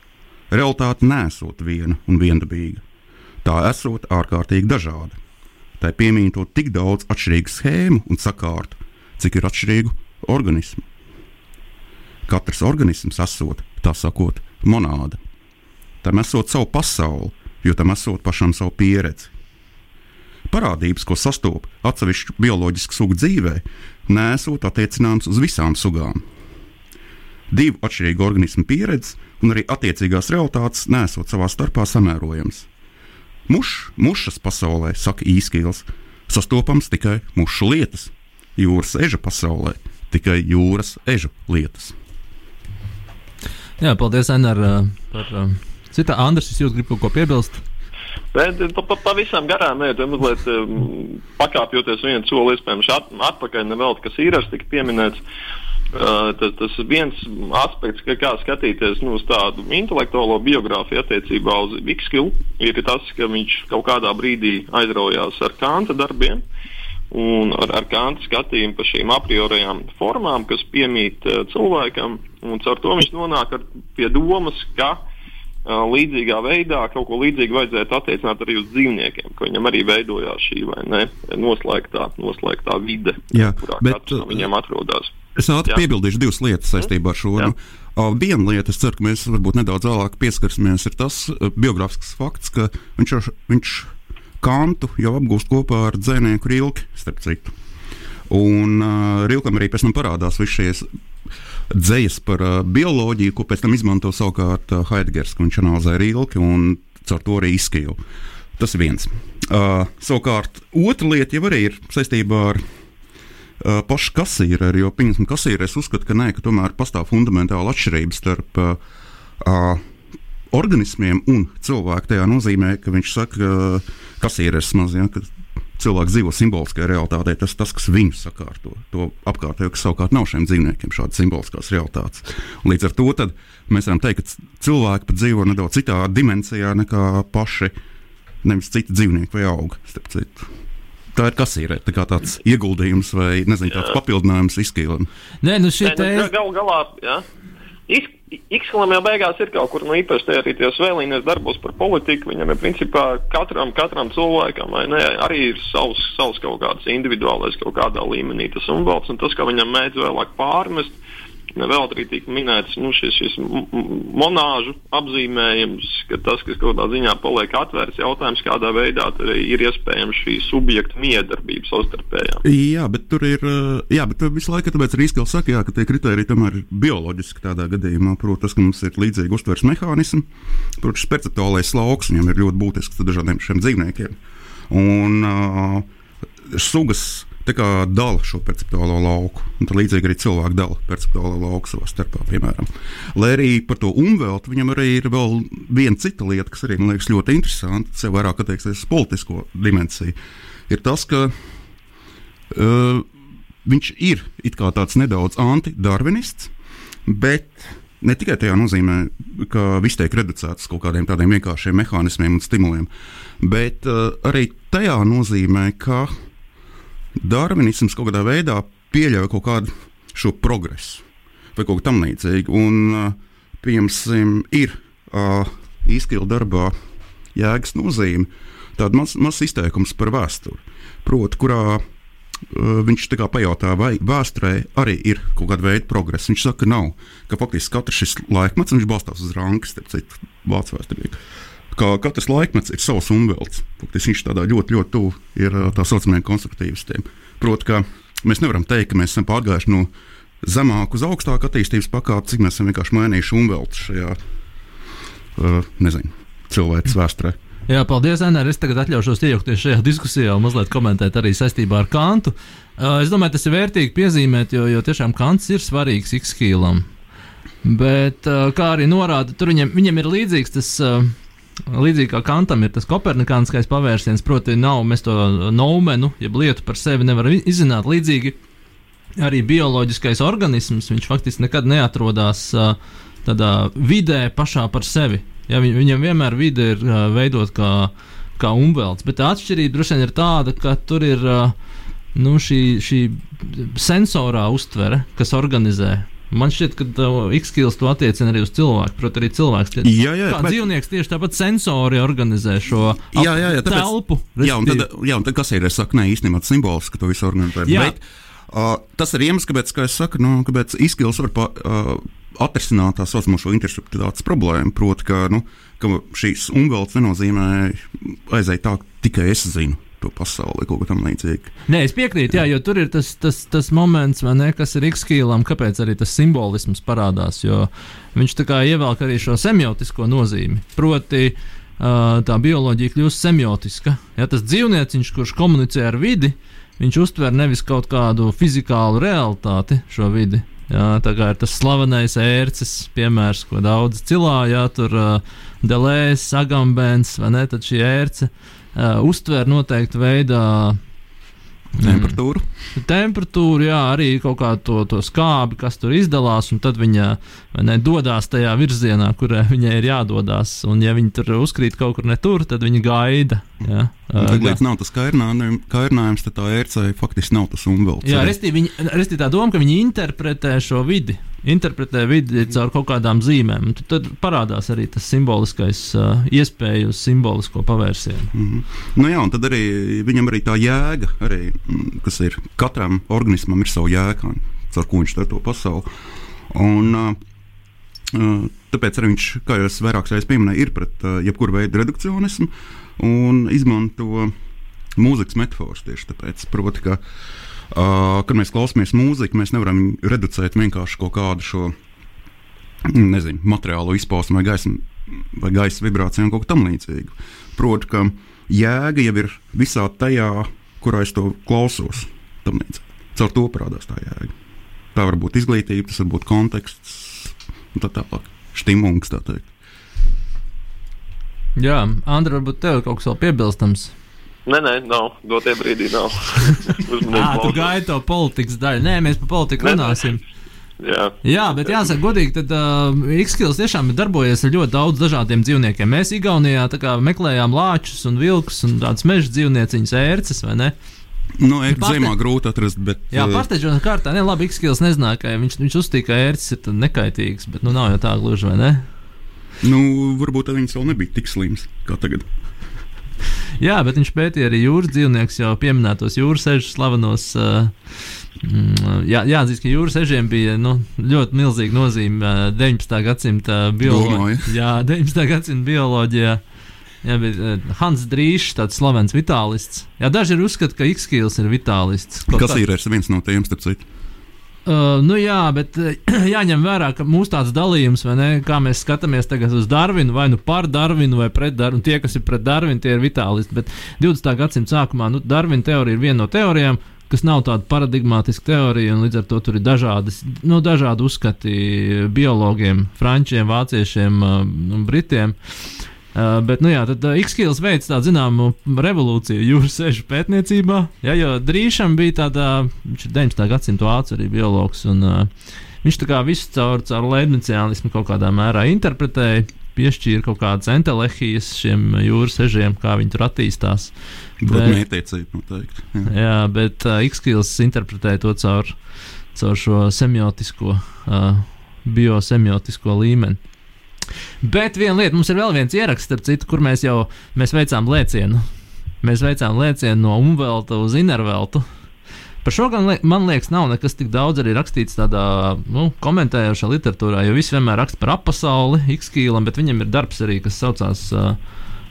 S4: Realitāte nesot viena un viendabīga. Tā esot ārkārtīgi dažāda. Tai piemītot tik daudz atšķirīgu schēmu un sakārtu, cik ir atšķirīgu organismu. Katrs organisms esot, tā sakot, monāda. Tam esot savu pasauli, jo tam esot pašam savu pieredzi parādības, ko sastopas atsevišķu bioloģisku sugu dzīvē, nesot attiecināms uz visām sugām. Divu atšķirīgu organismu pieredzi un arī attiecīgās realitātes nesot savā starpā samērojams. Muš, mušas pasaulē, saka īskīls, sastopams tikai mušu lietas, jūras eža pasaulē tikai jūras ežu lietas.
S3: Jā, paldies, Enār, par citu. Andris, jūs gribat kaut ko piebilst?
S6: Bet pa, pa, pavisam garām iet, mazliet um, pakāpjoties vienu soli, iespējams, at, atpakaļ nevēl, kas ir tika pieminēts. Uh, tas, tas viens aspekts, ka kā skatīties nu, uz tādu intelektuālo biogrāfiju attiecībā uz Vikskilu, ir tas, ka viņš kaut kādā brīdī aizraujās ar Kanta darbiem un ar, ar Kanta skatījumu par šīm a priorajām formām, kas piemīt uh, cilvēkam. Caur to viņš nonāk ar, pie domas, ka līdzīgā veidā kaut ko līdzīgu vajadzētu attiecināt arī uz dzīvniekiem, ka viņam arī veidojās šī ne, noslēgtā, noslēgtā vide,
S4: Jā,
S6: kurā
S4: bet,
S6: viņiem atrodas.
S4: Es ātri piebildīšu divas lietas saistībā ar šo.
S6: Jā.
S4: Nu, viena lieta, es ceru, ka mēs varbūt nedaudz vēlāk pieskarsimies, ir tas biogrāfisks fakts, ka viņš, jau- viņš kantu jau apgūst kopā ar dzinieku Rilki, starp citu. Un uh, Rilkam arī pēc tam parādās viss šīs dzējas par uh, bioloģiju, ko pēc tam izmanto savukārt uh, Heidgers, ka viņš analizē Rilki un caur to arī izskīlu. Tas ir viens. Uh, savukārt, otra lieta jau arī ir saistībā ar uh, pašu kasīreri, jo pieņemsim, kasīreri uzskata, ka nē, ka tomēr pastāv fundamentāla atšķirība starp uh, uh, organismiem un cilvēku. Tajā nozīmē, ka viņš saka, ka kasīreris maz, ja, ka cilvēks dzīvo simboliskajā realitātē, tas tas, kas viņu sakārto, to apkārtējo, kas savukārt nav šiem dzīvniekiem šādas simboliskās realitātes. Līdz ar to tad mēs varam teikt, ka cilvēki pat dzīvo nedaudz citā dimensijā nekā paši, nevis citi dzīvnieki vai augi. Tā ir kasīre, tā kā tāds ieguldījums vai nezinu, tāds papildinājums izskīlam.
S3: Nē, nu šī
S6: nu,
S3: tēze.
S6: gal galā, jā. X-Filam jau beigās ir kaut kur, nu, īpaši tajā arī tajos vēlīnēs darbos par politiku. Viņam ir principā katram, katram cilvēkam, ne, arī ir savs, savs kaut kāds individuālais kaut kādā līmenī tas umvalds, un tas, kā viņam mēdz vēlāk pārmest, vēl arī tika minēts nu, šis, šis monāžu apzīmējums, ka tas, kas kaut kādā ziņā paliek atvērts, jautājums, kādā veidā ir iespējams šī subjekta miedarbība savstarpējā.
S4: Jā, bet tur ir. Jā, bet visu laiku tāpēc arī izskatās, saka, jā, ka tie kriteriji tomēr ir bioloģiski tādā gadījumā. Protams, tas, ka mums ir līdzīgi uztveres mehānismi, protams, šis perceptuālais lauks viņam ir ļoti būtisks dažādiem šiem dzīvniekiem. Un uh, sugas tā kā dala šo perceptuālo lauku. Līdzīgi arī cilvēki dala perceptuālo lauku savā starpā, piemēram. Lai arī par to umveltu viņam arī ir vēl viena cita lieta, kas arī man liekas ļoti interesanta, tas jau vairāk attieksies uz politisko dimensiju. Ir tas, ka uh, viņš ir tāds nedaudz antidarvinists, bet ne tikai tajā nozīmē, ka viss tiek reducēts kaut kādiem tādiem vienkāršiem mehānismiem un stimuliem, bet uh, arī tajā nozīmē, ka darvinisms kaut kādā veidā pieļauj kaut kādu šo progresu vai kaut ko tamlīdzīgu. Un, uh, piemēram, ir uh, izskila darbā jēgas nozīme, tāds mazs maz izteikums par vēsturi, proti, kurā uh, viņš tā kā pajautā, vai vēsturē arī ir kaut kāda veida progress. Viņš saka, ka nav, ka faktiski katrs šis laikmets, balstās uz rankas, starp citu, vācu vēsturnieku. Kā katrs laikmets ir savs umvelts. Faktiski viņš tādā ļoti, ļoti tuvu ir tā saucamajiem konstruktīvistiem. Proti, ka mēs nevaram teikt, ka mēs esam pārgājuši no zemāku uz augstāku attīstības pakāpi, cik mēs esam vienkārši mainījuši umveltu šajā, uh, nezinu, cilvēces vēsturē.
S3: Jā, paldies, Enēr. Es tagad atļaušos iejaukties šajā diskusijā un mazliet komentēt arī saistībā ar Kantu. Es domāju, tas ir vērtīgi piezīmēt, jo, jo tiešām Kants ir svarīgs X-Kīlam. Bet, kā arī norāda, tur viņam, viņam ir līdzīgs tas. Līdzīgi kā Kantam ir tas kopernikāniskais pavērsiens, proti, nav mēs to noumenu, jeb lietu par sevi nevaram izzināt. Līdzīgi arī bioloģiskais organisms, viņš faktiski nekad neatrodas uh, tādā vidē pašā par sevi. Ja, viņ, viņam vienmēr vide ir veidot kā, kā umvelts, bet atšķirība droši vien ir tāda, ka tur ir nu, šī, šī sensorā uztvere, kas organizē. Man šķiet, ka uh, X-Kills to attiecina arī uz cilvēku. Protams, arī cilvēks. Tie,
S4: Jā, jā,
S3: kā
S4: bet-
S3: dzīvnieks tieši tāpat sensori organizē šo ap-
S4: Jā, jā, jā, tāpēc-
S3: telpu.
S4: Jā, un tad, jā, un tad kas ir? Es saku, nē, īstenībā tas simboliski, ka to visu organizē.
S3: Jā.
S4: Bet, uh, tas ir iemesls, kāpēc, kā es saku, nu, kāpēc izskils var pa, uh, atrisināt tā saucamo šo interpretācijas problēmu. Proti, ka, nu, ka šīs umvelts nenozīmē aiziet tā, ka tikai es zinu to pasauli kaut ko tam līdzīgu.
S3: Nē, es piekrītu, jā, jo tur ir tas, tas, tas moments, ne, kas ir X-Kīlam, kāpēc arī tas simbolisms parādās. Jo viņš tā kā ievelk arī šo semiotisko nozīmi. Proti, tā bioloģija kļūst semiotiska. Ja tas dzīvnieciņš, kurš komunicē ar vidi, viņš uztver nevis kaut kādu fizikālu realitāti, šo vidi. Jā, tā kā ir tas slavenais ērces piemērs, ko daudz cilāja, tur uh, delēs, agambēns, vai ne, tad šī ērce uh, uztver noteiktu veidā
S4: Temperatūru.
S3: temperatūru, jā, arī kaut kādu to, to skābi, kas tur izdalās, un tad viņa ne, dodas tajā virzienā, kurā viņai ir jādodas. Un, ja viņi tur uzkrīt kaut kur ne tur, tad viņi gaida. Jā,
S4: Tad,
S3: ga-
S4: līdz nav tas kairinājums, tad tā ērcei faktiski nav tas umvelts.
S3: Jā,
S4: arī.
S3: restīvi viņi- restīvi tā doma, ka viņi interpretē šo vidi. Interpretē vidi caur kaut kādām zīmēm. Tad, parādās arī tas simboliskais uh, iespēju uz simbolisko pavērsienu.
S4: Mhm. Nu jā, un tad arī viņam arī tā jēga, arī, mm, kas ir katram organismam, ir sava jēga. caur ko viņš ar to pasauli. Un, uh, uh, tāpēc arī viņš, kā jau es vairākas reizes pieminēju, ir pret uh, jebkuru veidu redukcionismu un izmanto mūzikas metafors tieši tāpēc. Proti, ka, uh, kad mēs klausāmies mūziku, mēs nevaram viņu reducēt vienkārši kaut kādu šo nezinu, materiālo izpausmu vai gaisa, vai gaisa vibrāciju un kaut ko tamlīdzīgu. Proti, ka jēga jau ir visā tajā, kurā es to klausos. Tamlīdz. Caur to parādās tā jēga. Tā var būt izglītība, tas var būt konteksts un tā tālāk. Stimuls, tā teikt.
S3: Jā, Andra, varbūt tev ir kaut kas vēl piebilstams.
S6: Nē, nē, nav. Dotie brīdī nav. (laughs)
S3: Jā, tu gaidi to politikas daļu. Nē, mēs par politiku
S6: Nē, nē.
S3: runāsim.
S6: Jā.
S3: Jā, bet jāsaka, godīgi, tad uh, X-Skills tiešām ir darbojies ar ļoti daudz dažādiem dzīvniekiem. Mēs Igaunijā tā kā, meklējām lāčus un vilkus un tādas meža dzīvnieciņas, ērces vai ne?
S4: Nu, ir
S3: Pārte-
S4: zemā grūti atrast, bet
S3: Jā,
S4: uh,
S3: pārsteidzošā kārtā, ne labi, X-Skills nezināja, ka viņš, viņš uzstīja, ka ērces ir tad nekaitīgas, bet nu nav jau tā gluži, vai ne?
S4: nu, varbūt viņas vēl nebija tik slims kā tagad.
S3: Jā, bet viņš pētīja arī jūras dzīvniekus, jau pieminētos jūras ežus, slavenos. Uh, mm, jā, jāatzīst, ka jūras ežiem bija nu, ļoti milzīga nozīme uh, 19. gadsimta bioloģijā. Jā, 19. gadsimta bioloģijā. Jā, bet uh, Hans Drīšs, tāds slavens vitālists. Jā, daži ir uzskata, ka X-Skills ir vitālists.
S4: Kas
S3: kā-
S4: ir viens no tiem, starp citu?
S3: Uh, nu jā, bet uh, (clears throat) jāņem vērā, ka mūsu tāds dalījums, ne, kā mēs skatāmies tagad uz Darvinu, vai nu par Darvinu, vai pret Darvinu. Tie, kas ir pret Darvinu, tie ir vitālisti. Bet 20. gadsimta sākumā nu, Darvina teorija ir viena no teorijām, kas nav tāda paradigmātiska teorija, un līdz ar to tur ir dažādas, nu, dažādi uzskati biologiem, frančiem, vāciešiem uh, un britiem. Uh, bet, nu jā, tad uh, X-Kills veids tādu zināmu revolūciju jūras sežu pētniecībā. Jā, jo drīzam bija tāda, viņš ir 19. gadsimta vācu arī biologs, un uh, viņš tā kā visu caur, caur leibniciānismu kaut kādā mērā interpretēja, piešķīra kaut kādas entelehijas šiem jūras sežiem, kā viņi tur attīstās. Bet-
S4: mērķtiecība noteikti. Jā.
S3: Jā, bet uh, X-Kills interpretēja to caur, caur šo semiotisko, uh, biosemiotisko līmeni. Bet viena lieta, mums ir vēl viens ieraksts, starp citu, kur mēs jau mēs veicām lēcienu. Mēs veicām lēcienu no Umvelta uz Inerveltu. Par šo gan man liekas, nav nekas tik daudz arī rakstīts tādā nu, komentējošā literatūrā, jo viss vienmēr raksta par apasauli, X-Kīlam, bet viņam ir darbs arī, kas saucās uh,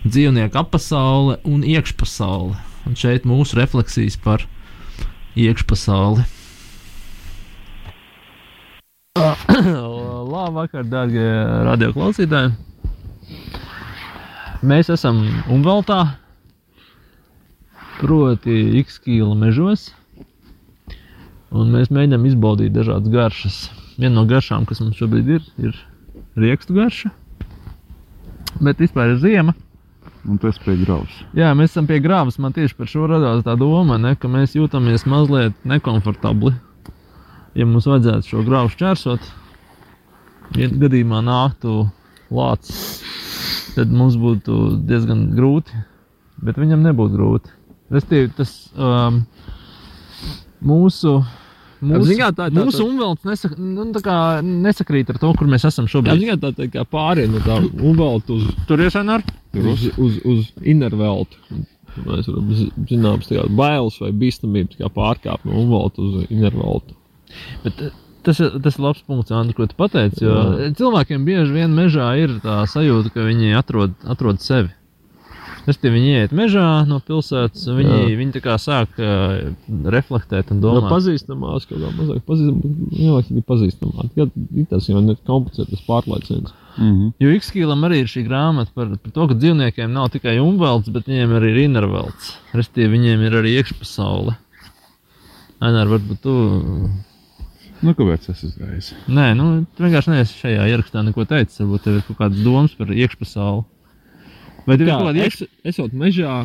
S3: dzīvnieku apasaule un iekšpasaule. Un šeit mūsu refleksijas par iekšpasauli. (coughs) (coughs) Labvakar, darbie radioklausītāji! Mēs esam Umveltā, proti, X-Kīla mežos, un mēs mēģinām izbaudīt dažādas garšas. Viena no garšām, kas mums šobrīd ir, ir riekstu garša, bet vispār ir ziema.
S4: Un tas pie grauds.
S3: Jā, mēs esam pie grāvas. Man tieši par šo radās tā doma, ne, ka mēs jūtamies mazliet nekomfortabli. Ja mums vajadzētu šo grāvu šķērsot, ja gadījumā nāktu lācis, tad mums būtu diezgan grūti. Bet viņam nebūtu grūti. Restīvi, tas um, mūsu. Mūsu,
S7: kā, tā- tā-
S3: mūsu
S7: tā-
S3: umvelts nesak, nu, nesakrīt ar to, kur mēs esam
S7: Jā,
S3: šobrīd.
S7: ziniet, tā, tā kā pārējai no tā uvelta uz,
S3: Tur ir sanārt.
S7: uz, uz, uz innerveltu. Mēs varam zi- zināms, tā kā bailes vai bīstamība tā kā pārkāpt no uvelta uz innerveltu.
S3: Bet, eh, tas, ir- tas ir labs punkts, Andri, ko tu pateici. Jo
S7: Jā.
S3: cilvēkiem bieži vien mežā ir tā sajūta, ka viņi atrod, atrod sevi. Es tie viņi iet mežā no pilsētas, un viņi,
S7: Jā.
S3: viņi tā kā sāk uh, reflektēt un
S7: No
S3: domāt.
S7: pazīstamās, kaut kā mazāk pazīstamās, jālāk ir pazīstamāk. Jā, ir tas jau ne komplicētas pārliecības.
S4: Mm -hmm.
S3: Jo X-Kīlam arī ir šī grāmata par, par to, ka dzīvniekiem nav tikai umvelts, bet viņiem arī ir innervelts. Restīvi, viņiem ir arī iekšpasaule. Ainēr, varbūt tu
S4: Nu, kāpēc tas ir gājis?
S3: Nē, nu, tu vienkārši neesi šajā ierakstā neko teicis. Varbūt tev ir kaut kādas domas par iekšpasauli. Vai tev ir
S7: Jā,
S3: kaut kāda iekš...
S7: es, esot mežā,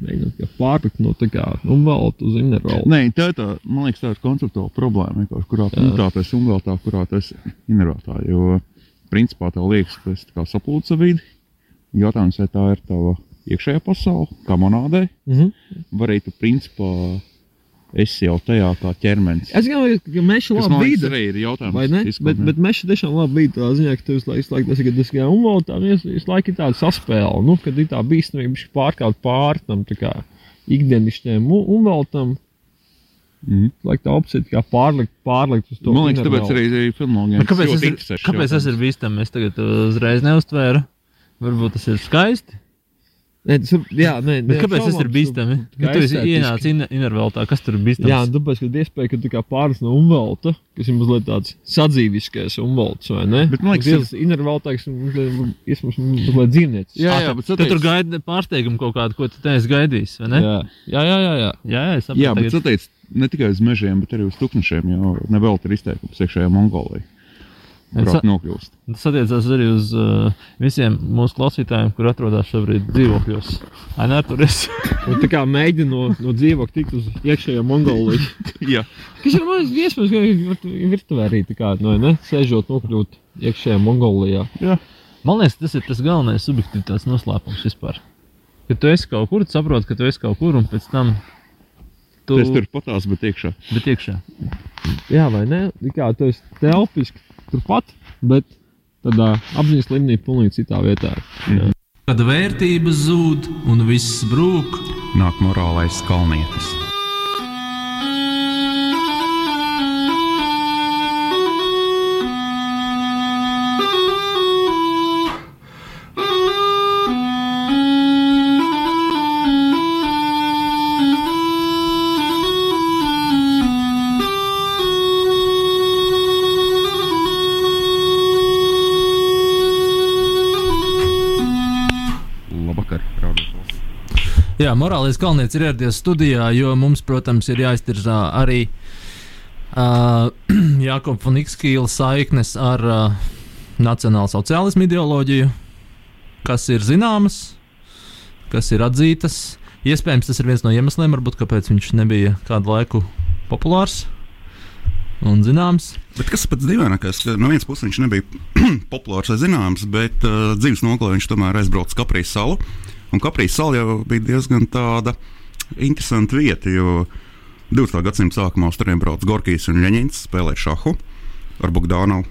S7: mēģinot kā pārlikt no tā kā uvelta uz innerveltu.
S4: Nē, tā ir tā, man liekas, tā ir konceptuāla problēma, kurā punktā tas ir umveltā, kurā tas ir inervētā. Jo, principā, tev liekas, ka tas ir kā saplūca vidi. Jautājums, vai tā ir tava iekšējā pasaule, kā monādē,
S7: Mhm.
S4: vai arī tu, principā, esi jau tajā kā ķermenis.
S7: Es domāju, ka meža
S4: Tas,
S7: labi vidi.
S4: arī ir jautājums.
S7: Vai ne?
S4: izkopē.
S7: Bet, bet meža tiešām labi bija tā ziņā, ka tu visu laiku, visu laiku tas ir, tas kā umvaltā, visu, laiku ir tāda saspēle, nu, kad ir tā bīstamība, viņš pārkāpt pāri tam, tā kā ikdienišķiem umvaltam. Mm. Like tā opcija kā pārlikt, pārlikt uz to.
S8: Man liekas, tāpēc
S7: intervālu.
S8: arī filmologiem
S3: Kāpēc tas
S8: šis
S3: kāpēc tas ir
S8: jautājums.
S3: bīstami? Es tagad uh, uzreiz neuztvēru. Varbūt tas ir skaisti.
S7: Nē, tas ir, jā, nē, nē,
S3: kāpēc tas ir bīstami? Nu, tu esi ienācis inerveltā. Kas tur ir bīstams?
S7: Jā, un tāpēc, ka ir iespēja, ka tu kā pāris no umvelta, kas ir mazliet tāds sadzīviskais umvelts, vai ne?
S8: Bet man liekas,
S7: tas ir inerveltāks un mazliet, iespējams, mazliet dzīvniecis.
S8: Jā, jā,
S3: tu-
S8: bet sateic-
S3: tur gaidi pārsteigumu kaut kādu, ko tu te esi gaidījis, vai ne?
S7: jā, jā, jā. jā, jā.
S3: jā, jā es saprotu.
S8: Jā, bet
S3: tagad-
S8: sateic ne tikai uz mežiem, bet arī uz tuknešiem, jo nevelti ir izteikums iekšējā Mongolijā.
S3: Es
S8: Kurā
S3: sa-
S8: nokļūst.
S3: Tas attiecās arī uz uh, visiem mūsu klausītājiem, kur atrodas šobrīd dzīvokļos. Ai, nē, tur es. (laughs)
S7: Tā kā mēģina no, no dzīvokļa tikt uz iekšējo Mongoliju. (laughs)
S8: Jā,
S7: Kas ir mazliet iespējams, ka vir- virtuvē arī tā kā, no, ne, sēžot nokļūt iekšējā Mongolijā.
S8: jā.
S3: Man liekas, tas ir tas galvenais subjektivitātes noslēpums vispār. Kad tu esi kaut kur, tu saproti, ka tu esi kaut kur, un pēc tam tu
S8: tas tur patās, bet iekšā.
S3: Bet iekšā.
S7: Jā, vai ne? Tā Kā tu esi telpiski turpat, bet tādā apziņas līmenī pilnīgi citā vietā.
S3: Kad vērtības zūd un viss brūk,
S4: Nāk morālais kalnietis.
S3: Jā, morālais kalnieks ir ieradies studijā, jo mums, protams, ir jāiztirzā arī uh, (clears throat) Jākopa Funikskīla saiknes ar uh, nacionālu sociālismu ideoloģiju, kas ir zināmas, kas ir atzītas. Iespējams, tas ir viens no iemesliem, varbūt, kāpēc viņš nebija kādu laiku populārs un zināms.
S4: Bet kas pats dīvainākais, ka no vienas puses viņš nebija (clears throat) populārs vai zināms, bet uh, dzīves nogalē viņš tomēr aizbrauca uz Kaprijas salu. Un Kaprijas sala jau bija diezgan tāda interesanta vieta, jo 20. gadsimta sākumā uz turien brauca Gorkijs un Ļeņins spēlēt šahu ar Bogdānu.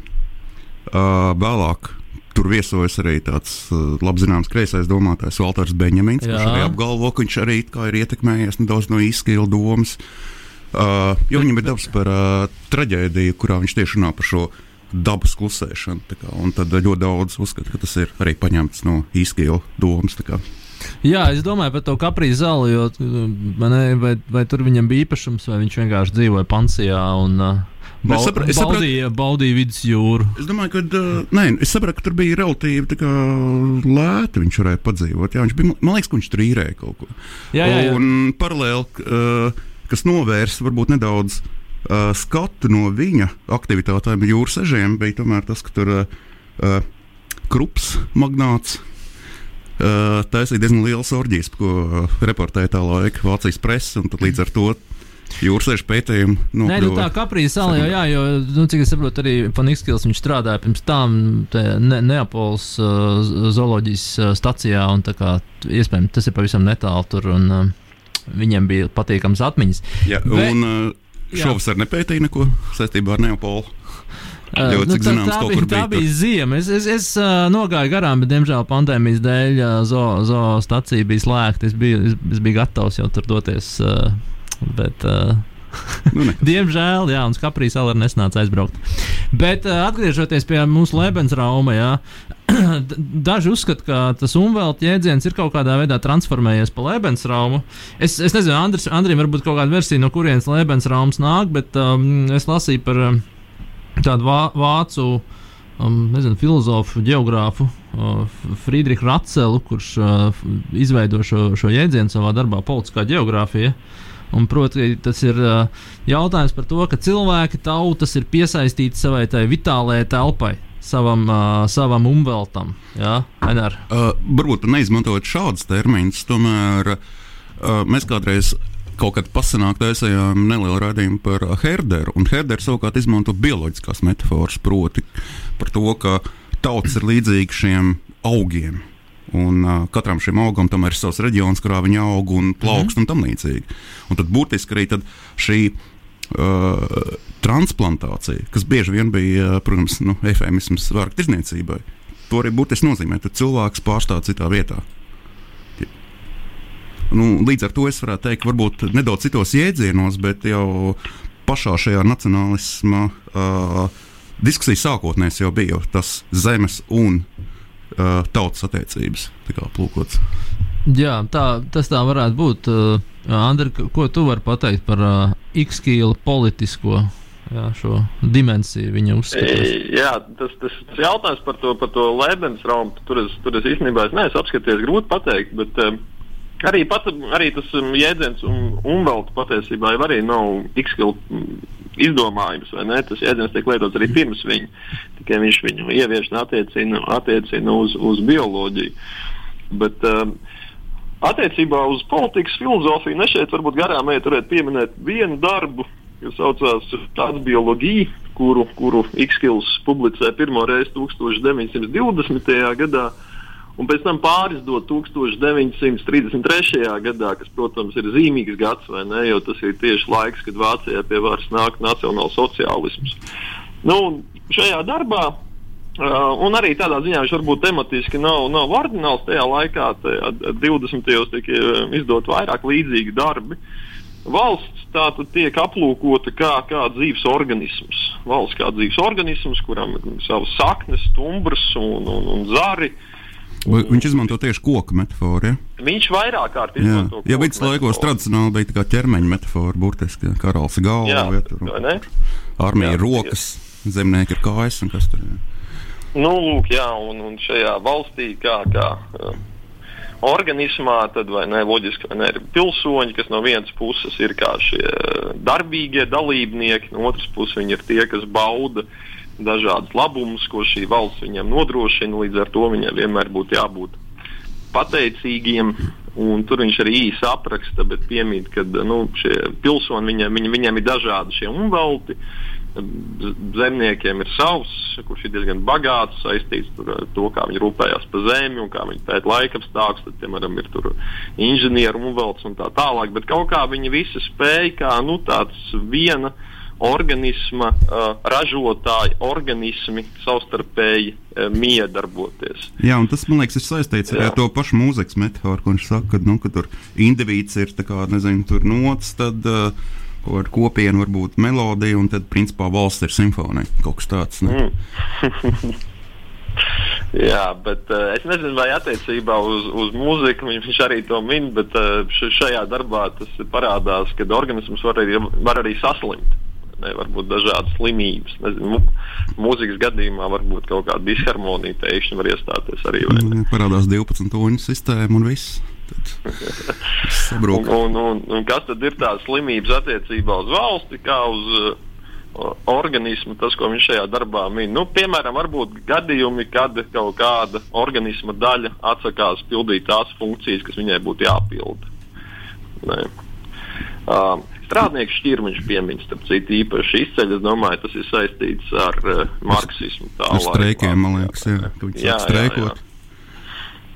S4: Uh, vēlāk tur viesojas arī tāds uh, labi zināms kreisais domātājs Walters Benjamins, kurš
S3: Jā.
S4: arī apgalvo, ka viņš arī ir ietekmējies nedaudz no izskila domas. Uh, jo viņam ir dabas par uh, traģēdiju, kurā viņš tieši runā par šo dabas klusēšanu. Kā, un tad ļoti daudz uzskata, ka tas ir arī paņemts no izskila domas.
S3: Jā, es domāju par to kaprīzu zāli, jo ne, vai, vai tur viņam bija īpašums, vai viņš vienkārši dzīvoja pansijā un uh,
S4: Nu,
S3: bau,
S4: sapra- es sapratu-
S3: baudīja, baudīja vidus jūru.
S4: Es domāju, ka uh, nē, es sapratu, ka tur bija relatīvi kā, lēti. Viņš varēja padzīvot. Jā, viņš bija, man liekas, ka viņš tur īrēja kaut ko.
S3: Jā, jā, jā.
S4: Un paralēli, uh, kas novērsa varbūt nedaudz uh, skatu no viņa aktivitātēm jūras ežiem, bija tomēr tas, ka tur uh, uh, krups magnāts. Taisīja diezgan liels orģijas, ko reportēja tā laika Vācijas presa, un tad līdz ar to jūras pētījumu
S3: Nē, nu tā
S4: nokļuva.
S3: kaprīze sāla jau, jā, jo, nu, cik es saprotu, arī Paniskils viņš strādāja pirms tam te ne, Neapols uh, zooloģijas uh, stacijā, un tā kā iespējams tas ir pavisam netālu tur, un uh, viņiem bija patīkams atmiņas.
S4: Jā,
S3: Bet-
S4: un uh, šovasar nepētīja neko saistībā ar Neapolu.
S3: Uh,
S4: Jo, cik
S3: tā,
S4: zināms,
S3: tā,
S4: kaut
S3: bija,
S4: kur
S3: tā
S4: bija
S3: ziema. Es, es, es uh, nogāju garām, bet, diemžēl, pandēmijas dēļ uh, zoo, zoo stacija bija slēgta. Es biju, es, es biju gatavs jau tur doties. Uh, bet, uh, (laughs)
S4: Nu.
S3: Diemžēl, jā, un Skaprīs vēl ir nesnāca aizbraukt. Bet uh, atgriežoties pie mūsu Lebensrauma, jā, (clears throat) daži uzskata, ka tas umvelta jēdziens ir kaut kādā veidā transformējies pa Lebensraumu. Es, es nezinu, Andris, Andrim varbūt kaut kāda versija, no kurienes Lebensraums nāk, bet um, es lasīju par um, tādu vā, vācu um, nezinu, filozofu, geogrāfu uh, Friedrichu Racelu, kurš uh, f- izveido šo, šo jēdzienu savā darbā, politiskā geogrāfija. Un, proti, tas ir uh, jautājums par to, ka cilvēki, tautas ir piesaistīti savai tai vitālajai telpai, savam, uh, savam umveltam. Jā, Ainar.
S4: Uh, varbūt neizmantojot šādus terminus, tomēr uh, mēs kādreiz kaut kad pasenāk taisījām nelielu raidījumu par Herderu, un Herders savukārt izmanto bioloģiskās metafāras, proti par to, ka tauts ir līdzīga šiem augiem. Un uh, katram šim augam ir savs reģions, kurā viņi aug un plaukst mm -hmm. un tam līdzīgi. Un tad būtiski arī tad šī uh, transplantācija, kas bieži vien bija, protams, nu, efemisms vārdu tirzniecībai, to arī būtiski nozīmē, ka cilvēks pārstāv citā vietā. Nu, līdz ar to es varētu teikt, varbūt nedaudz citos jēdzienos, bet jau pašā šajā nacionālisma uh, diskusijas sākotnēs jau bija tas zemes un uh, tautas attiecības plūkots.
S3: Jā, tā, tas tā varētu būt. Uh, Andri, ko tu vari pateikt par uh, X-kīlu politisko jā, šo dimensiju viņa uzskatās.
S6: Jā, tas, tas, tas jautājums par to, par to Lebensraumu, tur es, tur es īstenībā es neesmu apskaties, grūti pateikt, bet arī, pat, arī tas um, jēdziens un umvelta patiesībā jau arī nav X-kilu izdomājums, vai ne? Tas jēdziens tiek lietots arī pirms viņa, tikai viņš viņu ievieš un attiecina, attiecina uz, uz bioloģiju. Bet, um, Attiecībā uz politikas filozofiju, ne šeit varbūt garām ejot, varētu pieminēt vienu darbu, kas saucās Tāds bioloģija, kuru, kuru X-Kills publicēja pirmo reizi 1920. gadā. Un pēc tam pārizdot 1933. gadā, kas, protams, ir zīmīgs gads, ne? Jo tas ir tieši laiks, kad Vācijā pie varas nāk nacionāls sociālisms. Nu, šajā darbā Uh, un arī tādā ziņā viņš varbūt tematiski nav, nav ordināls. Tajā laikā, tajā 20. gados, tika izdot vairāk līdzīgi darbi. Valsts tātad tiek aplūkota kā, kā dzīves organisms. Valsts kā dzīves organisms, kuram ir savas saknes, stumbrs un, un, un zari.
S4: Vai viņš izmanto tieši koku metafāru. Ja?
S6: Viņš vairāk kārt izmanto.
S4: Jā, ja viduslaikos tradicionāli bija tā ķermeņa metafora, burtiski karalis galva,
S6: jā,
S4: ja, armija ir rokas, zemnieki ir kājas un kas tur ir.
S6: Nu, lūk, jā, un, un šajā valstī, kā, kā uh, organismā, tad vai ne, loģiski, vai ne, ir pilsoņi, kas no vienas puses ir kā šie darbīgie dalībnieki, no otras puses viņi ir tie, kas bauda dažādas labumus, ko šī valsts viņiem nodrošina. Līdz ar to viņiem vienmēr būtu jābūt pateicīgiem. Un tur viņš arī īsi apraksta, bet piemīt, ka nu, šie pilsoņi viņiem, viņiem, viņiem ir dažādi šie umvelti. Uh, zemniekiem ir savs, kurš ir diezgan bagāts, saistīts ar to, kā viņi rūpējās par zemi un kā viņi pēta laika apstākļus. Tad, piemēram, ir inženieru un velts un tā tālāk. Bet kaut kā viņi visi spēja kā nu, tāds viena organisma uh, ražotāji, organismi savstarpēji uh, miedarboties.
S4: Jā, un tas man liekas, ir saistīts Jā. ar to pašu mūzikas metaforu, ko viņš saka, ka, nu, ka tur indivīds ir kā, nezinu, tur nots. Tad, uh, ar kopienu varbūt melodija, un tad principā valsts ir simfonija. Kaut kas tāds. Ne? Mm. (laughs)
S6: Jā, bet uh, es nezinu, vai attiecībā uz, uz mūziku viņš arī to min, bet uh, šajā darbā tas parādās, ka organisms var arī, var arī saslimt. Ne, varbūt dažādas slimības. Nezinu, mūzikas gadījumā varbūt kaut kāda disharmonija pēkšņi var iestāties arī.
S4: Mm, parādās 12 toņu sistēma un viss.
S6: un, (laughs) un, un, un kas tad ir tās slimības attiecībā uz valsti, kā uz organismu, tas, ko viņš šajā darbā min. Nu, piemēram, varbūt gadījumi, kad kaut kāda organisma daļa atsakās pildīt tās funkcijas, kas viņai būtu jāpilda. Uh, strādnieku šķirmiņš piemiņš, starp citu, īpaši izceļ. Es domāju, tas ir saistīts ar uh, marksismu.
S4: Ar streikiem, man liekas, jā, jā, jā, jā.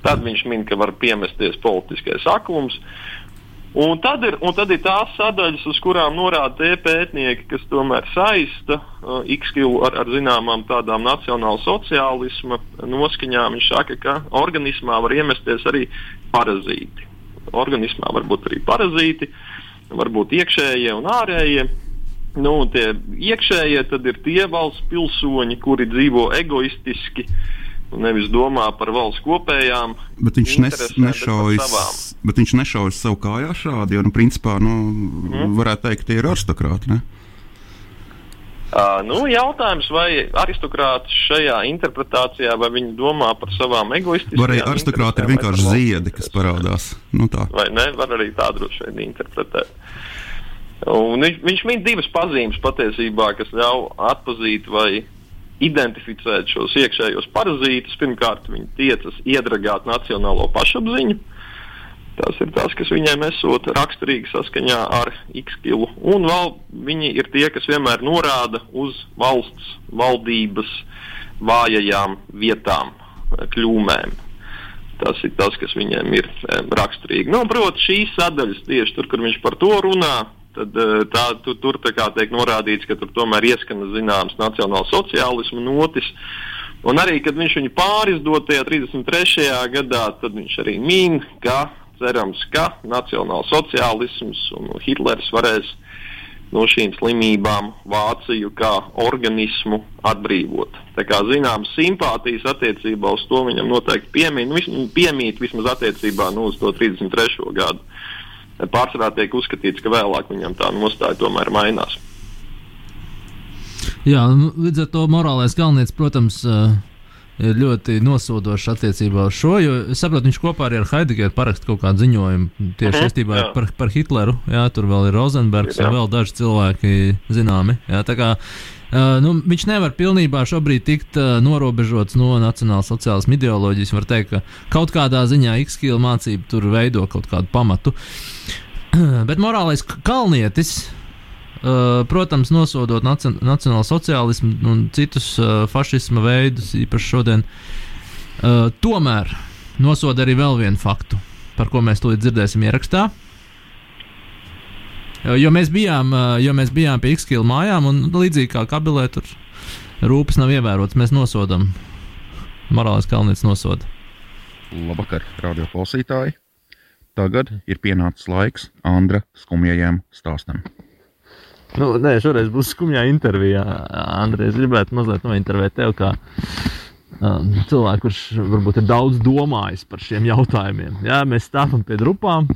S6: Tad viņš min, ka var piemesties politiskais aklums. Un tad, ir, un tad ir tās sadaļas, uz kurām norāda tie pētnieki, kas tomēr saista uh, X-kilu ar, ar zināmām tādām nacionāla sociālisma noskaņām. Viņš saka, ka organismā var iemesties arī parazīti. Organismā var būt arī parazīti, varbūt iekšējie un ārējie. Nu, tie iekšējie tad ir tie valsts pilsoņi, kuri dzīvo egoistiski, uh, nevis domā par valsts kopējām.
S4: Bet viņš nešaujas, bet viņš nešaujas savu kājā šādi, jo, nu, principā, nu, mm. varētu teikt, tie ir aristokrāti. Ne?
S6: Uh, nu, jautājums, vai aristokrāti šajā interpretācijā, vai viņi domā par savām egoistiskām
S4: lietām? Arī aristokrāti ir vienkārši ziedi, kas parādās? Nu, tā.
S6: vai ne? Var arī tā droši vien interpretēt. Un viņš, viņš min divas pazīmes patiesībā, kas ļauj atpazīt vai identificēt šos iekšējos parazītus. Pirmkārt, viņi tiecas iedragāt nacionālo pašapziņu. Tas ir tas, kas viņiem esot raksturīgi saskaņā ar X-kilu. Un vēl viņi ir tie, kas vienmēr norāda uz valsts, valdības vājajām vietām, kļūmēm. Tas ir tas, kas viņiem ir raksturīgi. Nu, Protams, šīs sadaļas tieši tur, kur viņš par to runā, tad eh, tā, tu, tur tā kā tiek norādīts, ka tur tomēr ieskana zināms nacionāls sociālismu notis. Un arī, kad viņš viņu pārizdot tajā 33. gadā, tad viņš arī min, ka cerams, ka nacionāls sociālisms un Hitlers varēs no šīm slimībām Vāciju kā organismu atbrīvot. Tā kā zināmas simpātijas attiecībā uz to viņam noteikti piemīt, nu, piemīt vismaz attiecībā nu, uz to 33. gadu. Pārsvarā tiek uzskatīts, ka vēlāk viņam tā nostāja tomēr mainās.
S3: Jā, nu, līdz ar to morālais galvenais, protams, uh, ir ļoti nosodošs attiecībā uz šo. Jo es saprotu, viņš kopā arī ar Heideggeru parakst kaut kādu ziņojumu tieši
S6: Mhm,
S3: saistībā
S6: jā.
S3: par, par Hitleru. Jā, tur vēl ir Rozenbergs
S6: Jā.
S3: un vēl daži cilvēki zināmi. Jā, uh, nu, viņš nevar pilnībā šobrīd tikt uh, norobežots no nacionālās sociālas ideoloģijas. Var teikt, ka kaut kādā ziņā X-kila mācība tur veido kaut kādu pamatu. (clears throat) Bet morālais kalnietis, protams, nosodot naci nacionālo sociālismu un citus uh, fašisma veidus, īpaši šodien, uh, tomēr nosoda arī vēl vienu faktu, par ko mēs tūlīt dzirdēsim ierakstā. Jo mēs bijām, jo mēs bijām pie X-kila mājām, un līdzīgi kā kabilē, tur rūpes nav ievērotas. Mēs nosodām. Morālais kalnietis nosoda.
S4: Labvakar, radio klausītāji! Tagad ir pienācis laiks Andra skumjajam stāstam.
S9: Nu, nē, šoreiz būs skumjā intervijā. Andrej, es gribētu mazliet nointervēt tevi kā um, cilvēku, kurš varbūt ir daudz domājis par šiem jautājumiem. Jā, mēs stāvam pie drupām.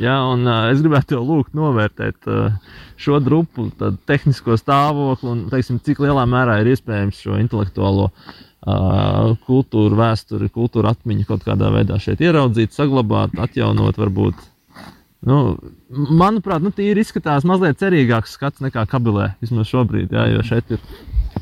S9: Jā, un uh, es gribētu tev lūgt novērtēt uh, šo tādu tehnisko stāvokli un teiksim, cik lielā mērā ir iespējams šo intelektuālo uh, kultūru, vēsturi, kultūru atmiņu kaut kādā veidā šeit ieraudzīt, saglabāt, atjaunot varbūt. Nu, manuprāt, nu, tīri izskatās mazliet cerīgāks skats nekā kabilē. Vismaz šobrīd, jā, jo šeit ir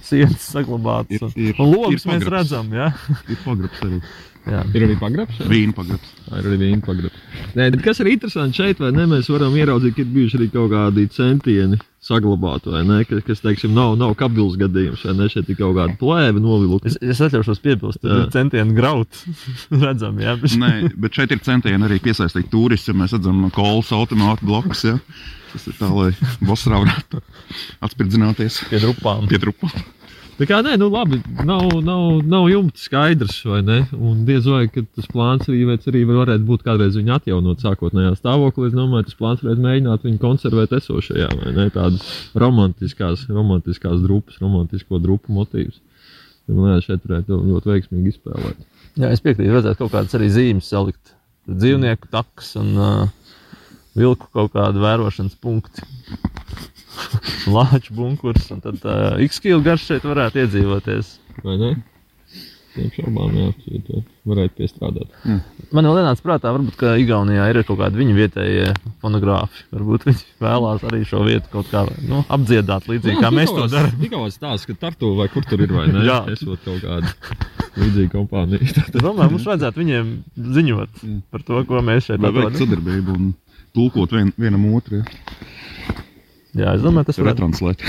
S9: sienas saglabātas.
S7: Ir-
S9: un-
S7: ir-
S9: Un logus
S7: ir
S9: mēs
S7: pagrabs.
S9: redzam, jā.
S7: Ir pagrabs arī.
S9: Jā.
S7: Ir arī pagrabs.
S4: Vīna pagrabs.
S7: Tā ir arī viena pagrabs. Nē, bet kas ir interesanti šeit, vai ne? Mēs varam ieraudzīt, ka ir bijuši arī kaut kādi centieni saglabāt, vai ne? Kas, kas teiksim, nav, nav kabils gadījums, vai ne? Šeit ir kaut kāda plēve novilkta.
S9: Es, es atļaušos piebilst, ka centieni graut (laughs) redzam, jā. Bet...
S4: Nē, bet šeit ir centieni arī piesaistīt turistus. Mēs redzam, kolas automātu blokus. Ja? Tas ir tā, lai Bosrā varētu atspirdzināties
S9: Pie drupām.
S4: pie drupām.
S7: Tā kā nē, nu labi, nav, nav, nav jumta skaidrs, vai ne? Un diez vai tas plāns arī, veids arī varētu būt kādreiz viņu atjaunot sākotnējā stāvoklī. Es domāju, tas plāns varētu mēģināt viņu konservēt esošajā, vai ne? Tādas romantiskās, romantiskās drupas, romantisko drupu motīvus. Man liekas, šeit varētu ļoti veiksmīgi izspēlēt.
S9: Jā, es piekrītu, vajadzētu kaut kādas arī zīmes salikt. Dzīvnieku takas un uh, vilku kaut kādu vērošanas punktu. (laughs) Lāču bunkurs, un tad uh, X-kilu garš šeit varētu iedzīvoties.
S7: Vai ne? Tiem šaubām, jā, uh, varētu piestrādāt.
S9: Man vēl nāca prātā, varbūt, ka Igaunijā ir kaut kādi viņu vietējie fonogrāfi. Varbūt viņi vēlās arī šo vietu kaut kā nu, apdziedāt, līdzīgi kā mēs to darām.
S7: Tikā stāsta, ka Tartu vai kur tur ir, vai ne?
S9: Jā.
S7: Esot kaut kāda līdzīga kompānija. (laughs)
S9: Es domāju, mums vajadzētu viņiem ziņot par to, ko mēs šeit darām.
S4: sadarbību un tulkot vien, vienam otru, ja?
S9: Jā, es domāju, tas ir
S4: retranslēt.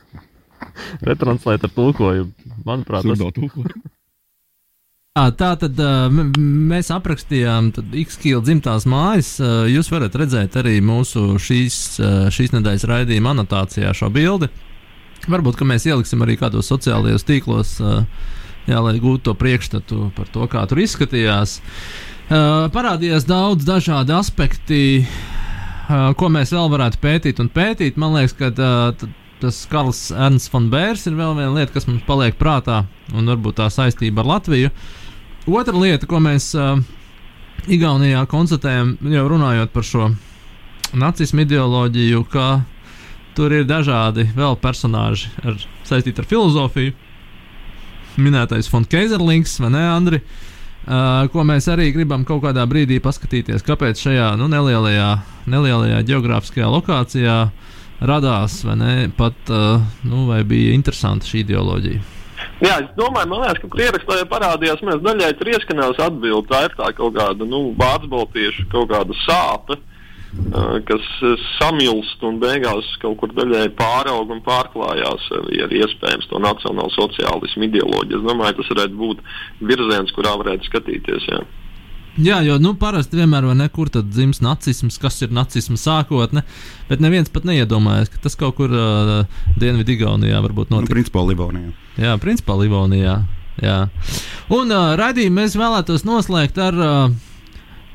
S4: (laughs)
S9: retranslēt ar tulkojumu. Manuprāt, tas
S4: Surdo tulkojumu.
S3: Jā, tā tad mēs aprakstījām X-Kila dzimtās mājas. Jūs varat redzēt arī mūsu šīs, šīs nedēļas raidījuma anotācijā šo bildi. Varbūt, ka mēs ieliksim arī kādos sociālajos tīklos, jā, lai gūtu to priekšstatu par to, kā tur izskatījās. Parādījās daudz dažādu aspektu, uh, ko mēs vēl varētu pētīt un pētīt. Man liekas, ka t- tas Karls Ernsts von Bērs ir vēl viena lieta, kas mums paliek prātā, un varbūt tā saistība ar Latviju. Otra lieta, ko mēs uh, Igaunijā konstatējam, jau runājot par šo nacismu ideoloģiju, ka tur ir dažādi vēl personāži ar, saistīti ar filozofiju. Minētais Fonkeizerlings, vai ne, Andri? Uh, ko mēs arī gribam kaut kādā brīdī paskatīties, kāpēc šajā nu, nelielajā, nelielajā geogrāfiskajā lokācijā radās, vai ne, pat uh, nu, vai bija interesanta šī ideoloģija.
S6: Jā, es domāju, man liekas, ka kur ierakstā jau parādījās, mēs daļai tur ieskanās atbildi. Tā ir tā kaut kāda, nu, vācu kaut kāda sāpe, kas uh, samilst un beigās kaut kur daļai pāraug un pārklājās arī ar iespējams to nacionālo sociālismu ideoloģiju. Es domāju, tas varētu būt virziens, kurā varētu skatīties. Jā.
S3: Jā, jo nu, parasti vienmēr ir nekur tad dzimst nacisms, kas ir nacisma sākotne, bet neviens pat neiedomājas, ka tas kaut kur uh, Dienvidu-Igaunijā varbūt
S4: Nu,
S3: notiek.
S4: principā Livonijā.
S3: Jā, principā Livonijā. Jā. Un uh, raidījumu mēs vēlētos noslēgt ar uh,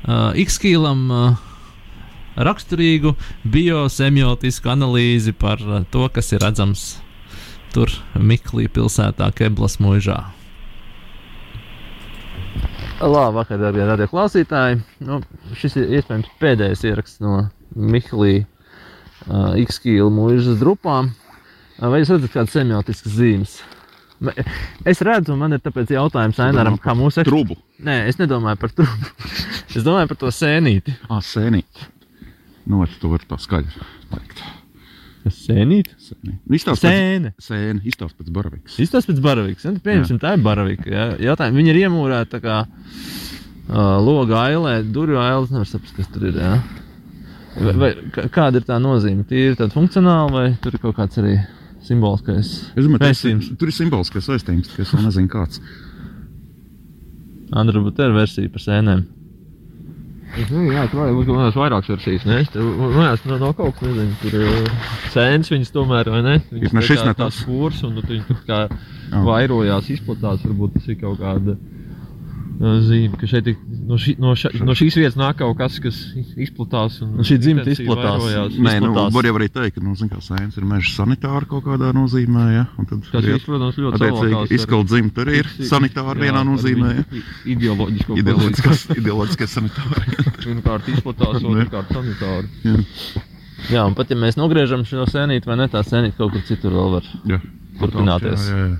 S10: uh, X-kīlam uh, raksturīgu biosemiotisku analīzi par uh, to, kas ir redzams tur Miklī pilsētā Keblas mūžā.
S3: Labi, vakar, darbie radio klausītāji. Nu, šis ir iespējams pēdējais ieraksts no Miklī uh, X-kīla mūžas drupām. Uh, vai jūs redzat kādas semiotiskas zīmes? Me- Es redzu, un man ir tāpēc jautājums Ainaram, kā mūsu eks-
S4: Trubu.
S3: Nē, es nedomāju par trubu. (laughs) es domāju par to sēnīti.
S4: Ah, sēnīt. Nu, vai to var tā skaļi teikt.
S3: Kas sēnīt?
S4: Sēnīt. Izstāst pēc,
S3: Sēne.
S4: izstāst pēc baravikas.
S3: Izstāst pēc baravikas. Nu, Pieņemsim, tā ir baravika. Jā. Jautājumi, viņi ir iemūrēti tā kā uh, loga ailē, durvju ailē. Nevar saprast, kas tur ir. Jā. Vai, vai, kā- kāda ir tā nozīme? Tie ir tādi funkcionāli vai tur ir kaut kāds arī simboliskais?
S4: Tas
S3: Pēcījums.
S4: tur ir simboliskais saistījums, tikai es vēl nezinu kāds.
S3: Andra, bet ir versija par sēnēm.
S7: Nezinu, jā, tur būt kaut kādas vairākas versijas. Man liekas, no, no kaut kas nezinu. Tur ir sēnes viņas tomēr, vai ne? Viņas
S4: ne šis,
S7: tā kā
S4: ne tas.
S7: kurs, un tad viņi tur kā
S4: Jā.
S7: vairojās, izplatās. Varbūt tas ir kaut kāda zīme, ka šeit no, ši, no, ša, no šīs vietas nāk kaut kas, kas izplatās. Un,
S3: Nu, šī dzimta izplatās.
S7: vairojās.
S4: Nē, nu, var jau arī teikt, ka nu, zin, kā, sēnes ir meža sanitāra kaut kādā nozīmē. Ja? un tad
S7: Tas
S4: ir-
S7: protams, ļoti
S4: Attiecīgi, izkalt dzimta arī ir sanitāra vienā nozīmē. Ja?
S7: Ideoloģisko
S4: Ideoloģiskais, ideoloģiskais sanitāra. (laughs)
S7: Pirmkārt, izplatās, otrkārt, sanitāri.
S4: Jā.
S3: Jā, un pat ja mēs nogriežam šo sēnīti, vai ne, tā sēnīte kaut kur citur vēl var
S4: Jā.
S3: turpināties.
S4: Jā, jā, jā.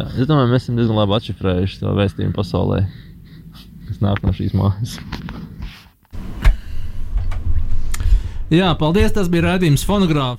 S3: Jā, es domāju, mēs esam diezgan labi atšifrējuši to vēstījumu pasaulē, kas nāk no šīs mājas.
S10: Jā, paldies. Tas bija raidījums fonogrāfs.